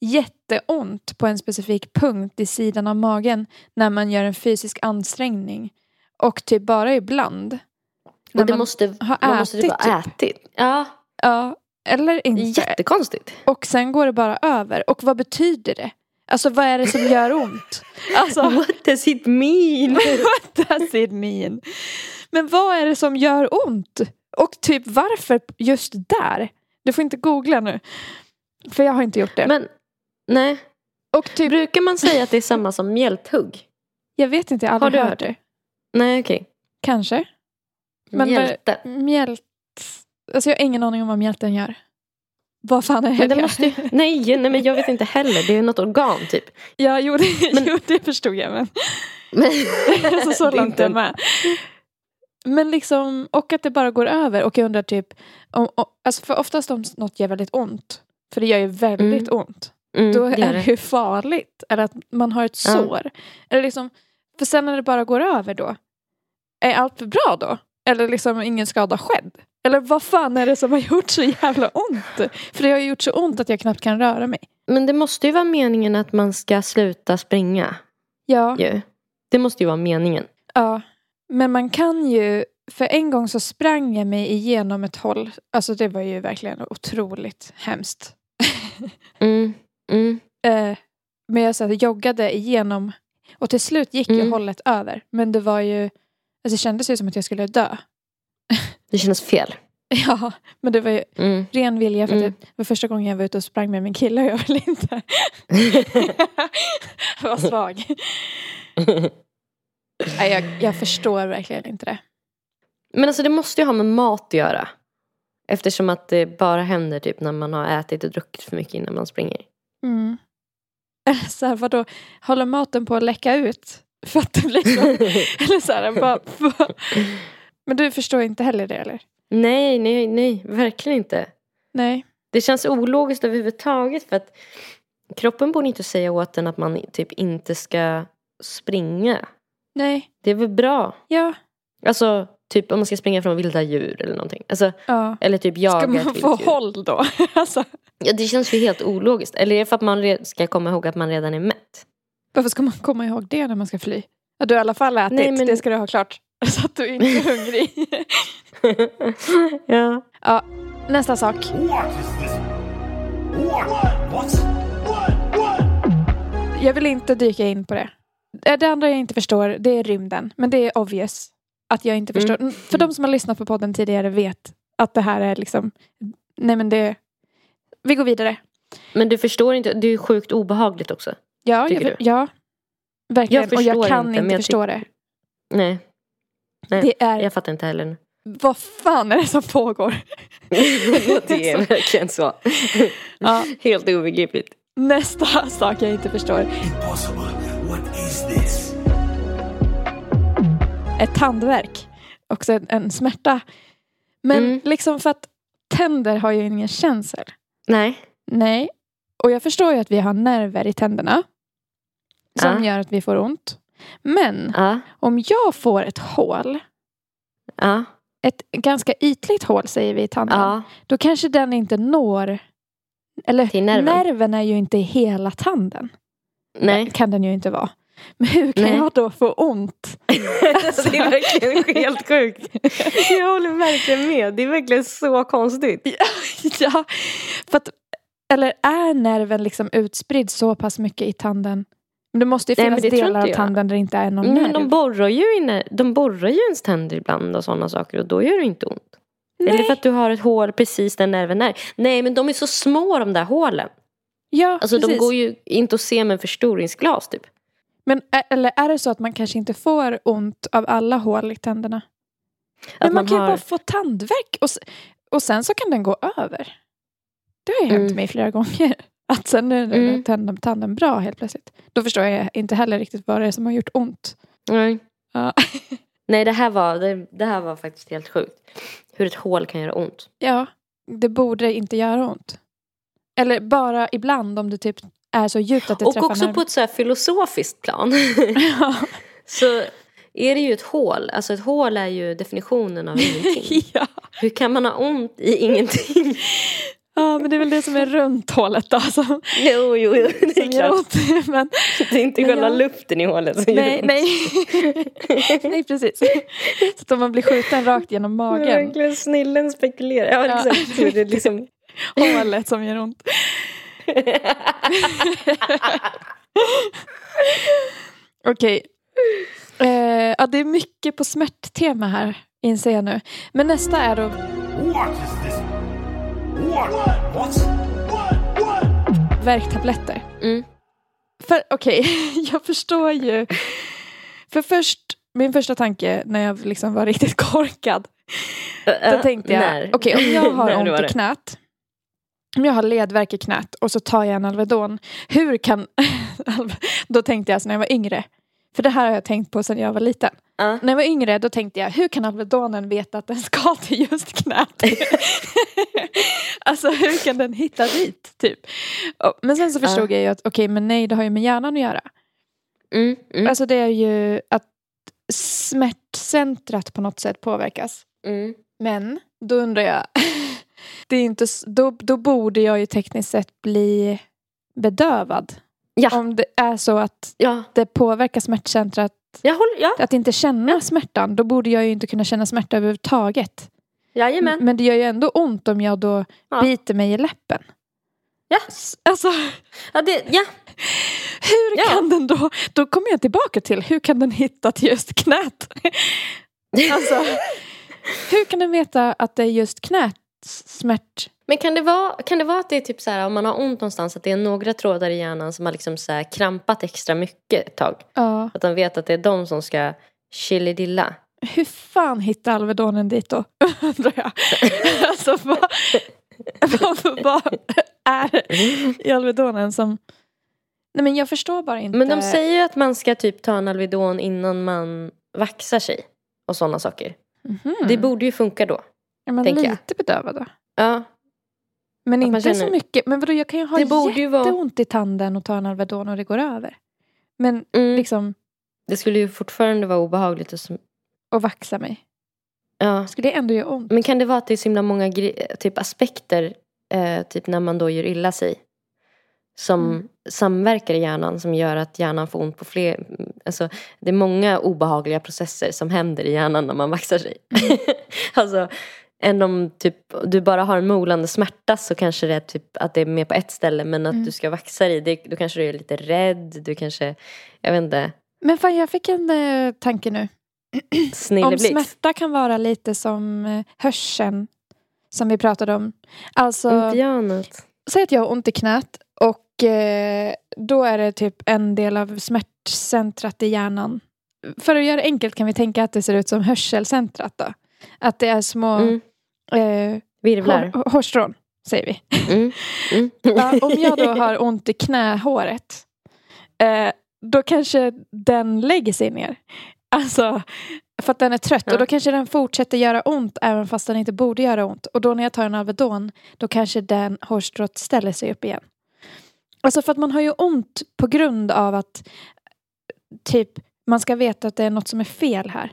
jätteont på en specifik punkt i sidan av magen när man gör en fysisk ansträngning? Och typ bara ibland. Och det man måste, har man måste typ ätit, ha ätit. Ja, Ja, eller inte. jättekonstigt. Och sen går det bara över. Och vad betyder det? Alltså vad är det som gör ont? (laughs) Alltså, What does it mean? (laughs) what does it mean? Men vad är det som gör ont? Och typ varför just där? Du får inte googla nu. För jag har inte gjort det. Men, nej. och typ, Brukar man säga att det är samma som mjälthugg? jag vet inte, jag har Har aldrig du hört hört det. Nej, okej. Kanske. Men Mjälte. Mjält... Alltså jag har ingen aning om vad mjälten gör. Vad fan är det? Men det måste ju, (laughs) nej, nej, men jag vet inte heller. Det är något organ typ. Ja, jo det, Men- (laughs) jo, det förstod jag. Men... Men, alltså (laughs) så långt inte är jag med. Men liksom, och att det bara går över. Och jag undrar typ, om, om, alltså för oftast om något gör väldigt ont, för det gör ju väldigt ont, Mm, då är det ju farligt. Eller att man har ett sår. Eller liksom, för sen när det bara går över då, är allt bra då? Eller liksom ingen skada skedd? Eller vad fan är det som har gjort så jävla ont? För det har ju gjort så ont att jag knappt kan röra mig. Men det måste ju vara meningen att man ska sluta springa. Ja, Ju. Det måste ju vara meningen. Ja, men man kan ju... För en gång så sprang jag mig igenom ett håll. Alltså det var ju verkligen otroligt hemskt. (laughs) Mm. Mm. Eh, men jag så joggade igenom och till slut gick ju Mm. hållet över. Men det var ju... Alltså det kändes ju som att jag skulle dö. (laughs) Det kändes fel. Ja, men det var ju Mm. ren vilja för Mm. det var första gången jag var ute och sprang med min kille och jag ville inte. (laughs) jag var svag. Nej, jag, jag förstår verkligen inte det. Men alltså det måste ju ha med mat att göra. Eftersom att det bara händer typ när man har ätit och druckit för mycket innan man springer. Mm. Så här, vadå, håller maten på att läcka ut? Blir så? (laughs) eller så här, bara, bara. Men du förstår inte heller det eller? nej, nej, nej, verkligen inte. Nej. Det känns ologiskt överhuvudtaget för att kroppen borde inte säga åt en att man typ inte ska springa. Nej. Det är väl bra? Ja. Alltså, typ om man ska springa från vilda djur eller någonting. Alltså, ja. eller typ jaga Ska man få djur. håll då? (laughs) alltså, Ja, det känns ju helt ologiskt. Eller är det för att man ska komma ihåg att man redan är mätt? Varför ska man komma ihåg det när man ska fly? Ja, du har i alla fall ätit, Nej, men- det ska du ha klart. (laughs) Så att du inte är hungrig. (laughs) ja. ja, nästa sak. Jag vill inte dyka in på det. Eh, Det andra jag inte förstår, det är rymden. Men det är obvious att jag inte förstår. Mm, För de som har lyssnat på podden tidigare vet att det här är liksom... Nej men det... Vi går vidare. Men du förstår inte, det är ju sjukt obehagligt också. Ja, jag, du? ja verkligen. Jag och jag kan inte, inte, förstå det. Nej. Nej, Det är... jag fattar inte heller. Vad fan är det som pågår? (laughs) det är (laughs) verkligen så. Ja. (laughs) Helt obegripligt. Nästa sak jag inte förstår. Impossible. What is this? Ett tandvärk. Också en, en smärta. Men Mm. liksom för att tänder har ju ingen känsel. Nej. Nej. Och jag förstår ju att vi har nerver i tänderna. Som Ja. gör att vi får ont. Men Ja. om jag får ett hål. Ja. Ett ganska ytligt hål säger vi i tanden. Ja. Då kanske den inte når. Eller Till nerven. nerven är ju inte i hela tanden. Nej. Kan den ju inte vara. Men hur kan Nej. jag då få ont? (laughs) Alltså, det är verkligen (laughs) helt sjukt. Jag håller verkligen med. Det är verkligen så konstigt. (laughs) ja, för att, eller är nerven liksom utspridd så pass mycket i tanden? Men det måste ju Nej, finnas men tror delar av tanden där det inte är någon Men nerv. de borrar ju, inne, de borrar ju ens tänder ibland och sådana saker och då gör det inte ont. Nej. Eller för att du har ett hål precis där nerven är. Nej men de är så små de där hålen. ja, Alltså de precis. går ju inte att se med förstoringsglas typ. Men eller är det så att man kanske inte får ont av alla hål i tänderna? Men Att man, man kan ju har- bara få tandvärk och, och sen så kan den gå över. Det har ju hänt Mm. mig flera gånger. Att sen är Mm. tanden, tanden bra helt plötsligt. Då förstår jag inte heller riktigt vad det är som har gjort ont. Nej. Ja. (laughs) Nej det här, var, det, det här var faktiskt helt sjukt. Hur ett hål kan göra ont. Ja, det borde inte göra ont. Eller bara ibland om det typ är så djupt att det Och träffar också nerven. på ett så här filosofiskt plan. (laughs) Ja. så är det ju ett hål. Alltså ett hål är ju definitionen av ingenting. (laughs) ja. Hur kan man ha ont i ingenting? Ja, men det är väl det som är runt hålet då. Som, Jo, jo, jo det är gör klart. Men, Det är inte själva jag- luften i hålet som gör nej, ont. nej. (laughs) nej, precis. Så att om man blir skjuten rakt genom Det är magen. verkligen snillen spekulerar. Ja, Ja. exakt. Så det är liksom... (laughs) Hålet som gör ont. (laughs) Okej. Eh, ja, det är mycket på smärttema här, inser jag nu. Men nästa är då What värktabletter. Mm. För okej, (laughs) jag förstår ju. För först, min första tanke när jag liksom var riktigt korkad. Då tänkte jag, okej om jag har (laughs) ont i knät. Om jag har ledvärk i knät och så tar jag en Alvedon. Hur kan... (laughs) då tänkte jag så när jag var yngre. För det här har jag tänkt på sedan jag var liten. Ja. När jag var yngre då tänkte jag, hur kan Alvedonen veta att den ska (laughs) till just knät? (laughs) alltså hur kan den hitta dit? Typ. Men sen så förstod jag ju att okej men nej det har ju med hjärnan att göra. Mm, mm, Alltså det är ju att smärtcentrat på något sätt påverkas. mm. Men då undrar jag, (laughs) det är inte, då, då borde jag ju tekniskt sett bli bedövad. Ja. Om det är så att Ja. det påverkar smärtcentrat håller, ja. att inte känna smärtan, då borde jag ju inte kunna känna smärta överhuvudtaget. Jajamän. Men det gör ju ändå ont om jag då biter mig i läppen. Ja. Alltså, Ja, det, ja. hur kan den då... Då kommer jag tillbaka till, hur kan den hitta till just knät? (laughs) Alltså, hur kan den veta att det är just knät smärt... Men kan det, vara, kan det vara att det är typ så här om man har ont någonstans att det är några trådar i hjärnan som har liksom så här krampat extra mycket ett tag? Ja. Att de vet att det är de som ska chilidilla. Hur fan hittar Alvedonen dit då? (laughs) Undrar jag. (laughs) Alltså vad, vad, vad är i Alvedonen som... Nej men jag förstår bara inte. Men de säger ju att man ska typ ta en Alvedon innan man vaxar sig. Och sådana saker. Mhm. Det borde ju funka då. är man tänker jag. lite bedövad då? Ja. Men Att inte så känner- mycket. Men vadå, jag kan ju ha ju vara- jätteont i tanden och ta en Alvedon och det går över. Men Mm. liksom, Det skulle ju fortfarande vara obehagligt. Och så, att vaxa mig. ja. Skulle det ändå göra ont? Men kan det vara att det är så himla många typ aspekter, eh, typ när man då gör illa sig, som Mm. samverkar i hjärnan som gör att hjärnan får ont på fler... Alltså, det är många obehagliga processer som händer i hjärnan när man vaxar sig. Mm. (laughs) alltså, än om typ, du bara har en molande smärta så kanske det är typ att det är mer på ett ställe men att Mm. du ska vaxa dig, det, då kanske du är lite rädd, du kanske, jag vet inte, Men fan, jag fick en eh, tanke nu. (clears throat) Om smärta kan vara lite som eh, hörseln som vi pratade om. Alltså, något. säg att jag har ont i knät och eh, då är det typ en del av smärtcentrat i hjärnan. För att göra det enkelt kan vi tänka att det ser ut som hörselcentrat då. Att det är små Mm. Eh, Virvlar. hår- hårstrån, säger vi. Mm. Mm. (laughs) Ja, om jag då har ont i knähåret, eh, då kanske den lägger sig ner. Alltså, för att den är trött. Ja. Och då kanske den fortsätter göra ont även fast den inte borde göra ont. Och då när jag tar en Alvedon, då kanske den hårstrået ställer sig upp igen. Alltså för att man har ju ont på grund av att typ man ska veta att det är något som är fel här.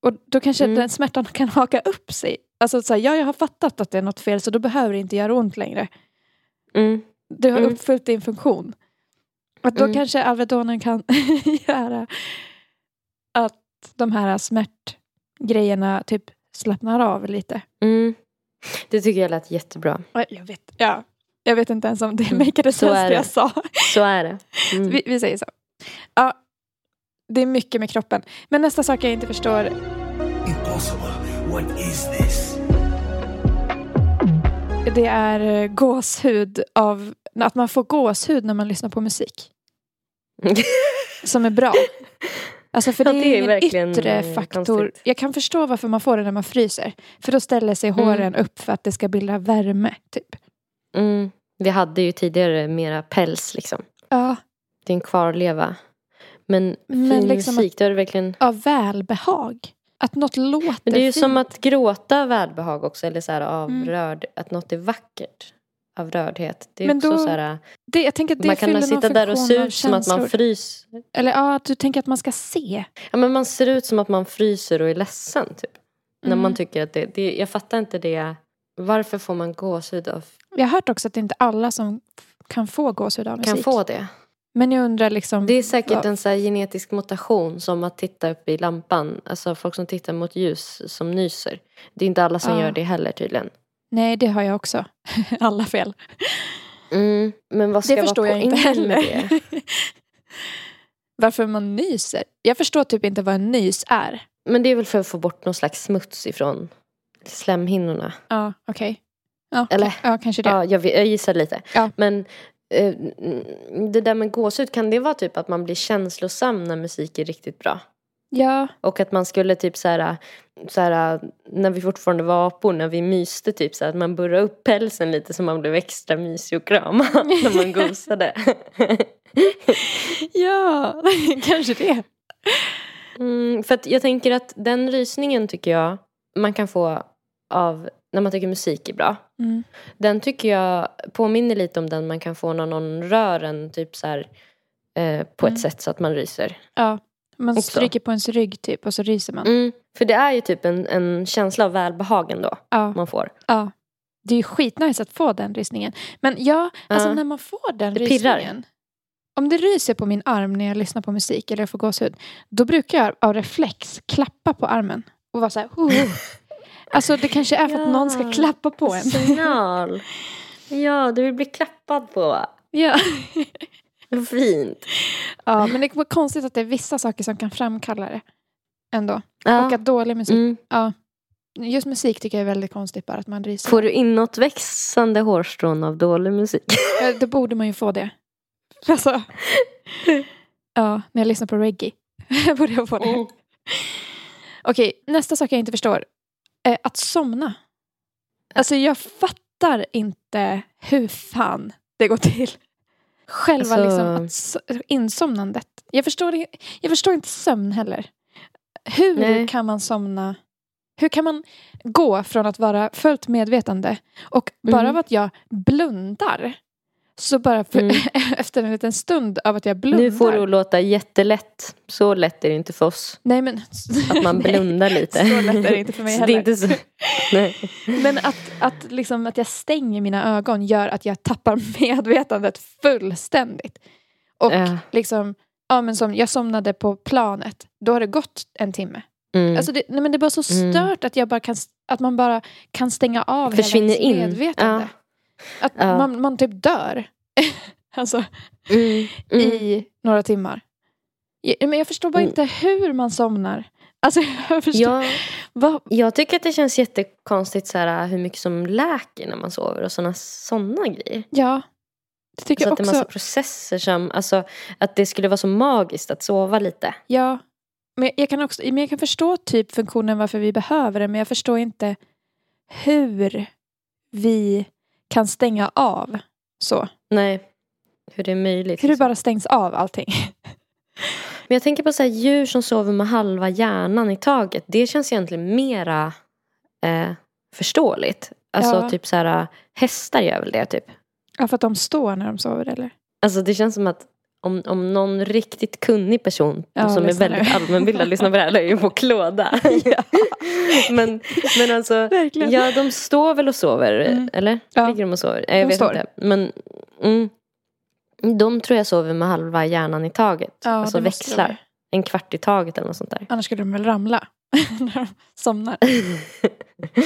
Och då kanske Mm. den smärtan kan haka upp sig. Alltså så här, ja, jag har fattat att det är något fel så då behöver det inte göra ont längre. Mm. Du har Mm. uppfyllt din funktion. Att då Mm. kanske Alvedonen kan (laughs) göra att de här smärtgrejerna typ slappnar av lite. Mm. Det tycker jag lät jättebra. Ja, Jag vet, ja. jag vet inte ens om det Mm. sense är det det. jag sa. Så är det. Mm. Vi, vi säger så. Ja, det är mycket med kroppen. Men nästa sak jag inte förstår. Impossible. What is this? Det är eh, gåshud av att man får gåshud när man lyssnar på musik. (laughs) Som är bra. Alltså för det är, det är ingen verkligen, yttre faktor. konstigt. Jag kan förstå varför man får det när man fryser. För då ställer sig Mm. håren upp för att det ska bilda värme. Typ. Mm. Vi hade ju tidigare mera päls liksom. Ja, Det är en kvarleva. Men, Men fin liksom musik, det är verkligen... av välbehag. Att något låter Men det är ju fint. som att gråta av välbehag också. Eller så här av Mm. att något är vackert. Av rördhet. Det är Men också då så här, det, jag tänker att det man kan sitta där och se ut som att man fryser. Eller ja, att du tänker att man ska se. Ja, men man ser ut som att man fryser och är ledsen. Typ. När Mm. man tycker att det, det... Jag fattar inte det. Varför får man gåshud av... Jag har hört också att det inte är alla som kan få gåshud av musik. Kan få det. Men jag undrar liksom. Det är säkert vad- en så genetisk mutation som att titta upp i lampan. Alltså folk som tittar mot ljus som nyser. Det är inte alla som Ja. gör det heller tydligen. Nej, det har jag också. (laughs) alla fel. Mm. Men vad ska Det vara förstår jag inte med heller. det? (laughs) Varför man nyser. Jag förstår typ inte vad en nys är. Men det är väl för att få bort någon slags smuts ifrån slemhinnorna. Ja, okej. Ja, Eller? ja, kanske det. Ja, jag, jag gissar lite. Ja. Men det där med gåshud, kan det vara typ att man blir känslosam när musik är riktigt bra? Ja, Och att man skulle typ så här, så här när vi fortfarande var apor, när vi myste typ så här, att man burrade upp pälsen lite så man blev extra mysig och krama (laughs) när man gosade. (laughs) ja (laughs) kanske det. Mm, för att jag tänker att den rysningen tycker jag man kan få av när man tycker musik är bra. Mm. Den tycker jag påminner lite om den man kan få när någon rör en typ så här, eh, på Mm. ett sätt så att man ryser. Ja, man Också. stryker på ens rygg typ och så ryser man. Mm. För det är ju typ en, en känsla av välbehagen då Ja, man får. ja. Det är ju skitnice att få den rysningen. Men ja, alltså Ja. när man får den Det pirrar. rysningen. om det ryser på min arm när jag lyssnar på musik eller jag får gåshud. Då brukar jag av reflex klappa på armen. Och vara så här. Oh. (laughs) Alltså det kanske är för att någon ska Ja. klappa på en. Signal. Ja, du vill bli klappad på. Ja. Vad fint. ja, men det var konstigt att det är vissa saker som kan framkalla det. Ändå. Ja. Och att dålig musik. Mm. Ja. Just musik tycker jag är väldigt konstigt bara att man ryser. Får du inåtväxande hårstrån av dålig musik? (laughs) Eh, Då borde man ju få det. Alltså. Ja, när jag lyssnar på reggae. (laughs) borde jag få det. Okej, nästa sak jag inte förstår. Är att somna. Alltså jag fattar inte hur fan det går till. Själva Alltså- liksom att, so- insomnandet. Jag förstår, jag förstår inte sömn heller. Hur Nej. kan man somna? Hur kan man gå från att vara fullt medvetande och bara Mm. av att jag blundar så bara för, Mm. (laughs) efter en liten stund av att jag blundar. Nu får du låta jättelätt. Så lätt är det inte för oss. Nej men. Att man (laughs) Nej, blundar lite. Så lätt är det inte för mig (laughs) Så det heller. är inte så... Nej. Men att, att, liksom, att jag stänger mina ögon gör att jag tappar medvetandet fullständigt. Och Ja. liksom, ja men som jag somnade på planet, då har det gått en timme. Mm. Alltså det, nej men det är bara så Mm. stört att, jag bara kan, att man bara kan stänga av Försvinner hela ens in. medvetande. Att Ja. man, man typ dör. (laughs) alltså Mm. Mm. i några timmar. Men jag förstår bara Mm. inte hur man somnar. Alltså (laughs) jag förstår. Ja, Vad, jag tycker att det känns jättekonstigt så här, hur mycket som läker när man sover och sådana såna grejer. ja. Det tycker Så jag att det är också. massa processer som, alltså att det skulle vara så magiskt att sova lite. Ja, men jag kan också men jag kan förstå typ funktionen varför vi behöver det, men jag förstår inte hur vi kan stänga av så. Nej, hur det är möjligt. Hur det liksom. bara stängs av allting. (laughs) Men jag tänker på så här, djur som sover med halva hjärnan i taget. Det känns egentligen mera eh, förståeligt. Alltså Ja. typ så här, hästar gör väl det typ. Ja, för att de står när de sover eller? Alltså det känns som att om, om någon riktigt kunnig person Ja, som är väldigt allmänbildad lyssnar på det här, är ju på klåda. (laughs) men, men alltså, Verkligen. ja de står väl och sover, Mm. eller? Ja. Ligger de och sover? Jag De vet står. inte. Men mm, de tror jag sover med halva hjärnan i taget. Ja, alltså växlar. En kvart i taget eller något sånt där. Annars skulle de väl ramla (laughs) när de somnar. (laughs) ja.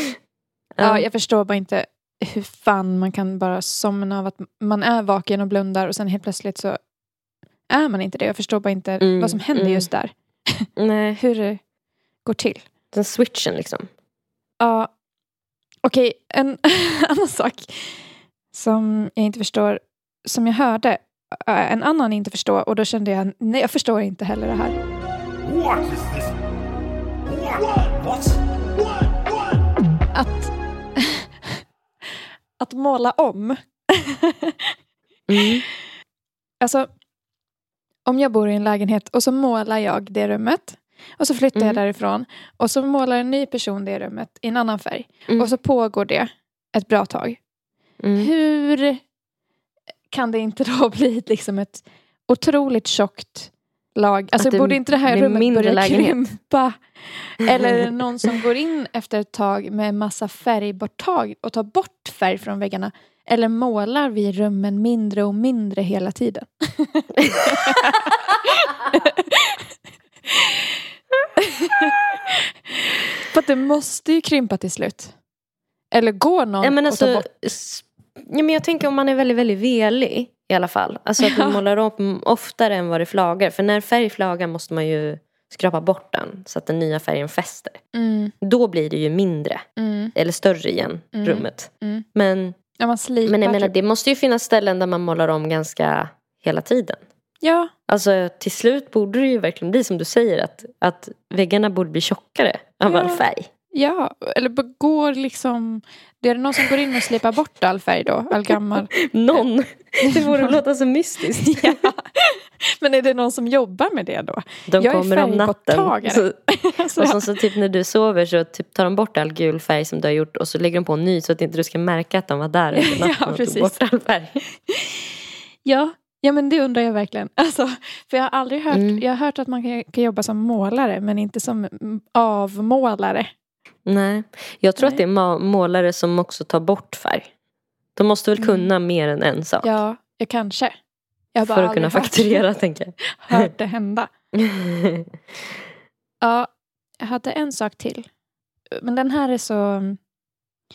Ja, jag förstår bara inte hur fan man kan bara somna av att man är vaken och blundar och sen helt plötsligt så är man inte det. Jag förstår bara inte Mm, vad som händer mm. just där. (laughs) Nej, Hur det går till. den switchen liksom. Ja, okej, en (laughs) annan sak som jag inte förstår, som jag hörde äh, en annan inte förstå och då kände jag, nej jag förstår inte heller det här. What is this? What? What? What? What? Att, (laughs) att måla om. Mm. Alltså, om jag bor i en lägenhet och så målar jag det rummet och så flyttar jag Mm. därifrån och så målar en ny person det rummet i en annan färg Mm. och så pågår det ett bra tag. Mm. Hur kan det inte (laughs) då bli liksom ett otroligt tjockt lag? Alltså det borde inte det här rummet börja lägenhet? krympa? (laughs) Eller någon som går in efter ett tag med massa färgborttag och tar bort färg från väggarna? Eller målar vi rummen mindre och mindre hela tiden? För att det måste ju krympa till slut. Eller går någon Ja, men och tar alltså, bort? ja, men jag tänker om man är väldigt, väldigt velig i alla fall. Alltså att man (laughs) målar om oftare än vad det flagar. För när färg flagar måste man ju skrapa bort den så att den nya färgen fäster. Mm, Då blir det ju mindre, mm, eller större igen, Mm. rummet. mm. Men, Ja, man slipar men jag menar, typ. det måste ju finnas ställen där man målar om ganska hela tiden. Ja, Alltså till slut borde det ju verkligen bli som du säger att, att väggarna borde bli tjockare av Ja. all färg. ja. Eller går liksom... Det är det någon som går in och slipar bort all färg då? All gammal? (laughs) Någon! Det borde (laughs) låta så mystiskt. ja. Men är det någon som jobbar med det då? De Jag är kommer om natten. Så, (laughs) och så, så typ när du sover så typ tar de bort all gul färg som du har gjort och så lägger de på en ny så att inte du ska märka att de var där under (laughs) Ja, natten och precis. tog bort all färg. ja. ja, men det undrar jag verkligen. Alltså, för jag har aldrig hört... Mm. Jag har hört att man kan, kan jobba som målare men inte som avmålare. Nej, jag tror Nej. att det är målare som också tar bort färg. De måste väl Mm. kunna mer än en sak. Ja, ja kanske. Jag bara För att kunna hört- fakturera (laughs) tänker jag. (laughs) hört det hända. (laughs) Ja, jag hade en sak till. Men den här är så...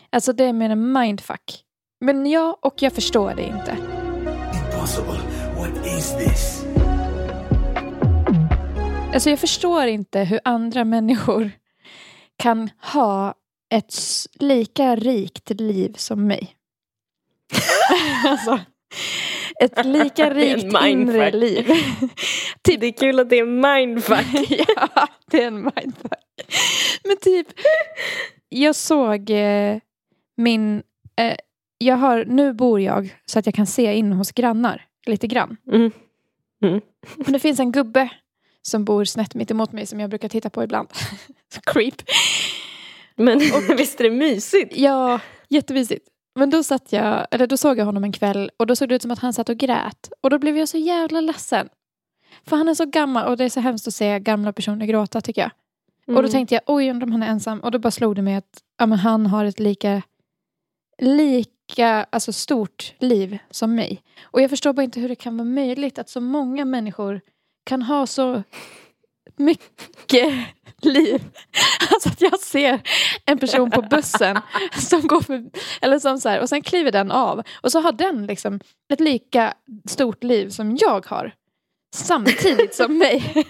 Alltså det är mer en mindfuck. Men ja, och jag förstår det inte. Impossible. What is this? Alltså jag förstår inte hur andra människor kan ha ett lika rikt liv som mig. (laughs) alltså, ett lika rikt inre liv. (laughs) Det är kul att det är mindfuck. (laughs) ja, det är en mindfuck. Men typ, jag såg eh, min... Eh, jag har, nu bor jag så att jag kan se in hos grannar lite grann. Mm. Mm. Men det finns en gubbe som bor snett mitt emot mig som jag brukar titta på ibland. Creep. Men visst är det mysigt? Ja, jättemysigt. Men då satt jag, eller då såg jag honom en kväll och då såg det ut som att han satt och grät. Och då blev jag så jävla ledsen. För han är så gammal och det är så hemskt att se gamla personer gråta tycker jag. Och då Mm. tänkte jag, oj undrar om han är ensam. Och då bara slog det mig att ja, men han har ett lika, lika alltså stort liv som mig. Och jag förstår bara inte hur det kan vara möjligt att så många människor kan ha så mycket liv. Alltså att jag ser en person på bussen som går för, eller som så här, och sen kliver den av. Och så har den liksom ett lika stort liv som jag har. Samtidigt som mig.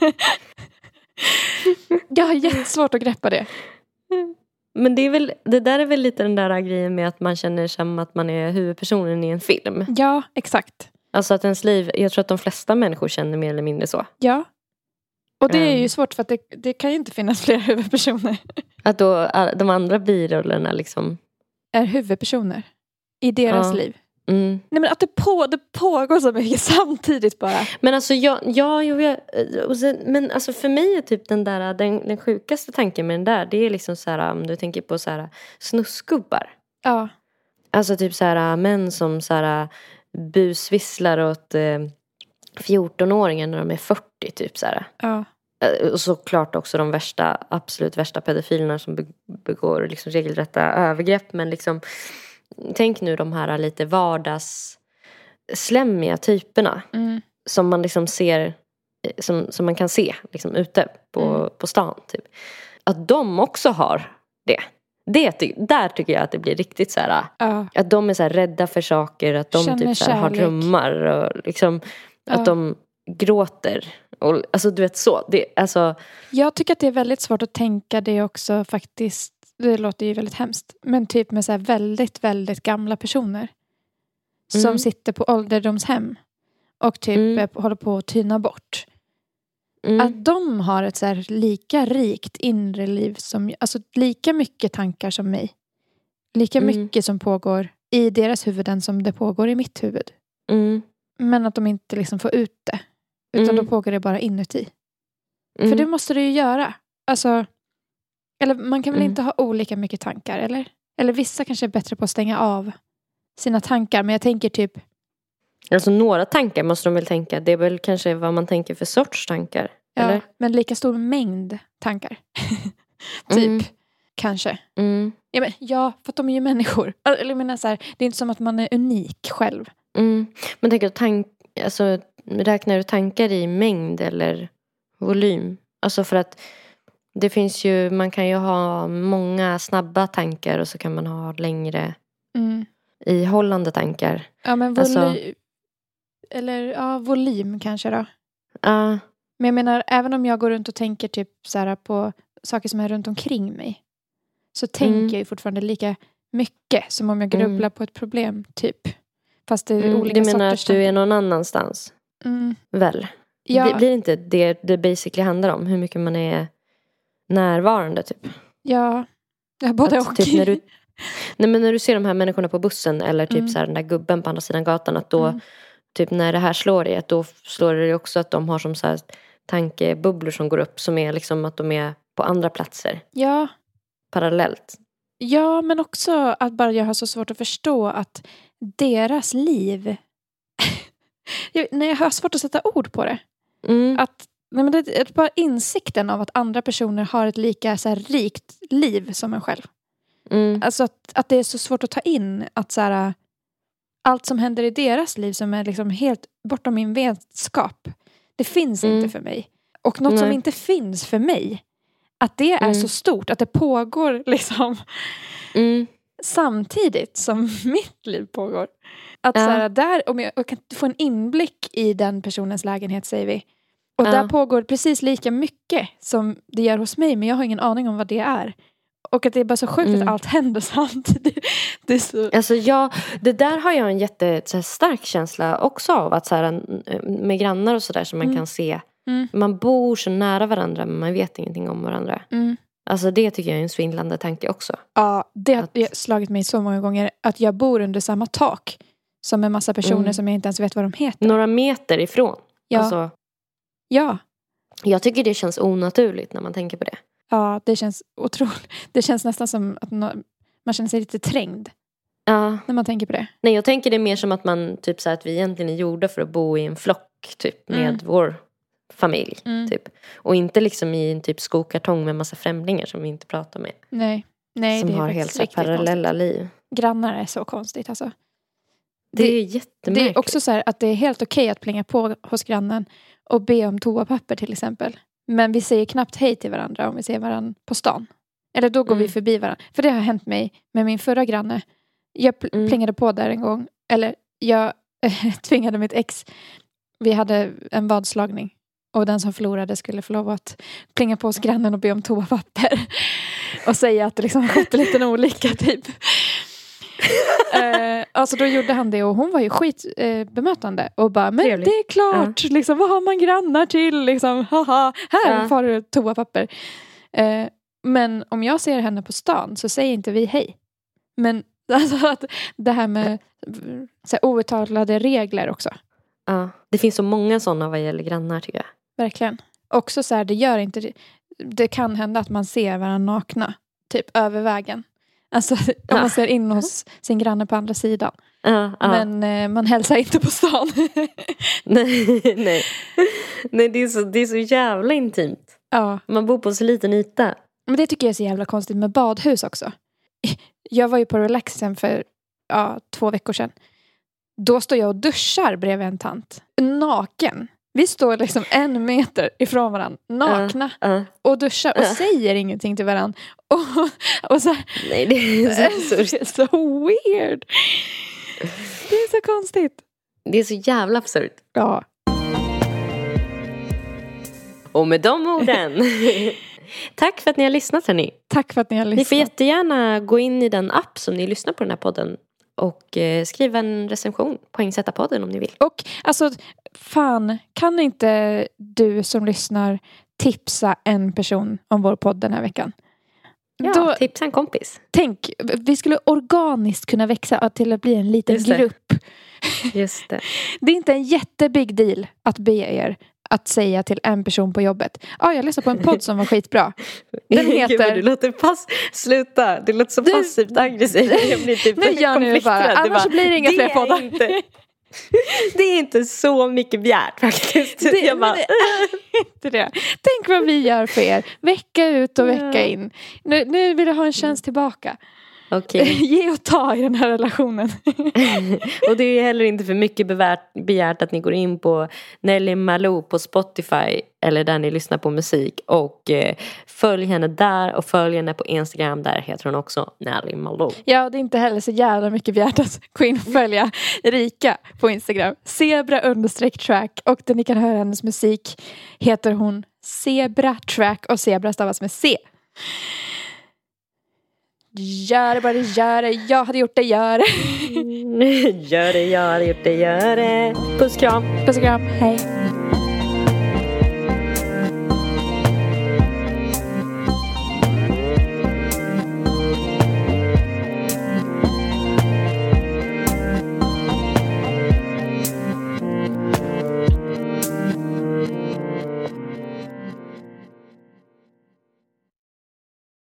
Jag har jättesvårt att greppa det. Men det, är väl, det där är väl lite den där grejen med att man känner som att man är huvudpersonen i en film. Ja, exakt. Alltså att ens liv, jag tror att de flesta människor känner mer eller mindre så. Ja. Och det är ju Mm. svårt för att det, det kan ju inte finnas (laughs) fler huvudpersoner. Att då de andra birollerna liksom... Är huvudpersoner. I deras Ja. liv. Mm. Nej men att det, på, det pågår så mycket (laughs) samtidigt bara. Men alltså jag, ja, jo, jag, och sen, men alltså för mig är typ den där, den, den sjukaste tanken med den där, det är liksom så här om du tänker på så här snuskgubbar. Ja. Alltså typ så här män som så här busvisslar åt eh, 14-åringar när de är 40 typ så här. Ja. Eh, Och såklart också de värsta, absolut värsta pedofilerna som be- begår liksom regelrätta övergrepp. Men liksom, tänk nu de här lite vardagsslemmiga typerna. Mm. Som man liksom ser, eh, som, som man kan se liksom ute på, Mm. på stan. Typ. Att de också har det. det där tycker jag att det blir riktigt så här. Ja. Att de är så rädda för saker. Att de Känner typ så här har drömmar. Och liksom, Ja. Att de gråter. Och, alltså du vet så. Det, alltså, Jag tycker att det är väldigt svårt att tänka det också faktiskt. Det låter ju väldigt hemskt. Men typ med så här väldigt, väldigt gamla personer. Som Mm. sitter på ålderdomshem. Och typ Mm. håller på att tyna bort. mm, Att de har ett så lika rikt inre liv som, alltså lika mycket tankar som mig. Lika Mm. mycket som pågår i deras huvuden som det pågår i mitt huvud. Men att de inte liksom får ut det. Utan Mm. då pågår det bara inuti. mm. För det måste du ju göra. Alltså, eller man kan väl Mm. inte ha olika mycket tankar, eller? Eller vissa kanske är bättre på att stänga av sina tankar. Men jag tänker typ, Alltså några tankar måste de väl tänka. Det är väl kanske vad man tänker för sorts tankar. ja, Eller? men lika stor mängd tankar. (laughs) typ, Mm. kanske. Mm, Ja, men, ja, för att de är ju människor. Eller jag menar så här, det är inte som att man är unik själv. Mm. Men tänk att tank, alltså, räknar du tankar i mängd eller volym? Alltså för att det finns ju, man kan ju ha många snabba tankar och så kan man ha längre Mm. ihållande tankar. Ja, men volym, Alltså- eller ja, volym kanske då. Ja, Men jag menar, även om jag går runt och tänker typ så här på saker som är runt omkring mig. Så tänker Mm. jag ju fortfarande lika mycket som om jag Mm. grubblar på ett problem, typ. Fast det är mm. olika Du menar sorters att du är någon annanstans? Mm. Väl? Ja, Blir- Blir inte det det basically handlar om? Hur mycket man är närvarande typ? ja, ja, både Att och. typ när du, (laughs) nej men när du ser de här människorna på bussen eller typ Mm. så här den där gubben på andra sidan gatan att då Mm. typ när det här slår dig att då slår det dig också att de har som så här tankebubblor som går upp som är liksom att de är på andra platser ja, parallellt. ja, men också att bara jag har så svårt att förstå att deras liv... (laughs) jag, nej, jag har svårt att sätta ord på det. Mm. Att, nej, men det är bara insikten av att andra personer har ett lika så här, rikt liv som en själv. Mm. Alltså att, att det är så svårt att ta in att så här, allt som händer i deras liv som är liksom helt bortom min vetskap. Det finns Mm. inte för mig. Och något som Nej. inte finns för mig. Att det är Mm. så stort, att det pågår (laughs) liksom Mm. Samtidigt som (laughs) mitt liv pågår. Att Ja. så här, där, om jag, jag kan få en inblick i den personens lägenhet säger vi. Och Ja. där pågår precis lika mycket som det gör hos mig men jag har ingen aning om vad det är. Och att det är bara så sjukt Mm. att allt (laughs) händer samtidigt. Det är så... Alltså jag, det där har jag en jättestark känsla också av. Att så här, med grannar och sådär som man Mm. kan se. Mm. Man bor så nära varandra men man vet ingenting om varandra. Mm. Alltså det tycker jag är en svindlande tanke också. Ja, det har Att- slagit mig så många gånger att jag bor under samma tak som en massa personer Mm. som jag inte ens vet vad de heter. Några meter ifrån. Ja, Alltså, ja, jag tycker det känns onaturligt när man tänker på det. ja, det känns otroligt. (laughs) Det känns nästan som att man känner sig lite trängd Ja, när man tänker på det. nej jag tänker det mer som att man typ så här, att vi egentligen är gjorda för att bo i en flock typ med Mm. vår familj. Mm. Typ. Och inte liksom i en typ skokartong med massa främlingar som vi inte pratar med. Nej, nej som har helt så riktigt konstigt. parallella liv. Grannar är så konstigt alltså. Det, Det- är jättemärkligt. Det är också så här att det är helt okej att plinga på hos grannen och be om toapapper till exempel. Men vi säger knappt hej till varandra om vi ser varandra på stan. Eller då går vi Mm. förbi varandra. För det har hänt mig med min förra granne. Jag pl- Mm. plingade på där en gång. Eller jag (laughs) tvingade mitt ex. Vi hade en vadslagning. Och den som förlorade skulle få lov att plinga på hos grannen och be om toapapper. Och säga att det liksom skett en liten olycka typ. (laughs) eh, alltså då gjorde han det och hon var ju skitbemötande eh, och bara men Trevligt. det är klart, liksom, vad har man grannar till? Liksom, haha, här Ja. får du toapapper. Eh, men om jag ser henne på stan så säger inte vi hej. Men (laughs) alltså att det här med så här, outtalade regler också. Ja, det finns så många sådana vad gäller grannar tycker jag. Verkligen. Också så här, det gör inte det. Det kan hända att man ser varandra nakna. Typ över vägen. Alltså (laughs) om Ja. man ser in hos sin granne på andra sidan. Ja, ja. Men eh, man hälsar inte på stan. (laughs) nej, nej. nej det, är så, det är så jävla intimt. ja. Man bor på så liten yta. Men det tycker jag är så jävla konstigt med badhus också. Jag var ju på relaxen för ja, två veckor sedan. Då står jag och duschar bredvid en tant. Naken. Vi står liksom en meter ifrån varandra, nakna, Ja. och duschar och Ja. säger ingenting till varandra. (laughs) Och, och så här, Nej, det är så (laughs) det är så weird. Det är så konstigt. Det är så jävla absurt. Ja. Och med de orden. (laughs) Tack för att ni har lyssnat hörni. Tack för att ni har Ni lyssnat. får jättegärna gå in i den app som ni lyssnar på den här podden. Och eh, skriva en recension. Poängsättarpodden om ni vill. Och alltså, fan, kan inte du som lyssnar tipsa en person om vår podd den här veckan? Ja, Då, tipsa en kompis. tänk, vi skulle organiskt kunna växa till att bli en liten Just det. grupp. Just det. (laughs) Det är inte en jättebig deal att be er att säga till en person på jobbet. Ja, ah, jag lyssnade på en podd som var skitbra. Den (laughs) Gud, heter- du låter pass... Sluta, du låter så Du- passivt aggressiv. (laughs) Jag blir typ Nu gör det bara, annars blir det inga fler poddar." Inte, (laughs) det är inte så mycket begärt faktiskt. Det, jag bara, det är inte det. Tänk vad vi gör för er. Vecka ut och vecka in. Nu, nu vill jag ha en chans tillbaka. Okej. (laughs) Ge och ta i den här relationen. (laughs) Och det är heller inte för mycket bevärt, begärt att ni går in på Nelly Malou på Spotify eller där ni lyssnar på musik och eh, följ henne där och följ henne på Instagram. Där heter hon också Nelly Malou. Ja, det är inte heller så jävla mycket begärt att gå in och följa Rika på Instagram. Zebra understreck track och där ni kan höra hennes musik heter hon Zebra track och Zebra stavas med C. Gör det bara, gör det. Jag hade gjort det, gör det. gör det, gör det, gjort det, gör det. Puss kram. Puss och kram, hej.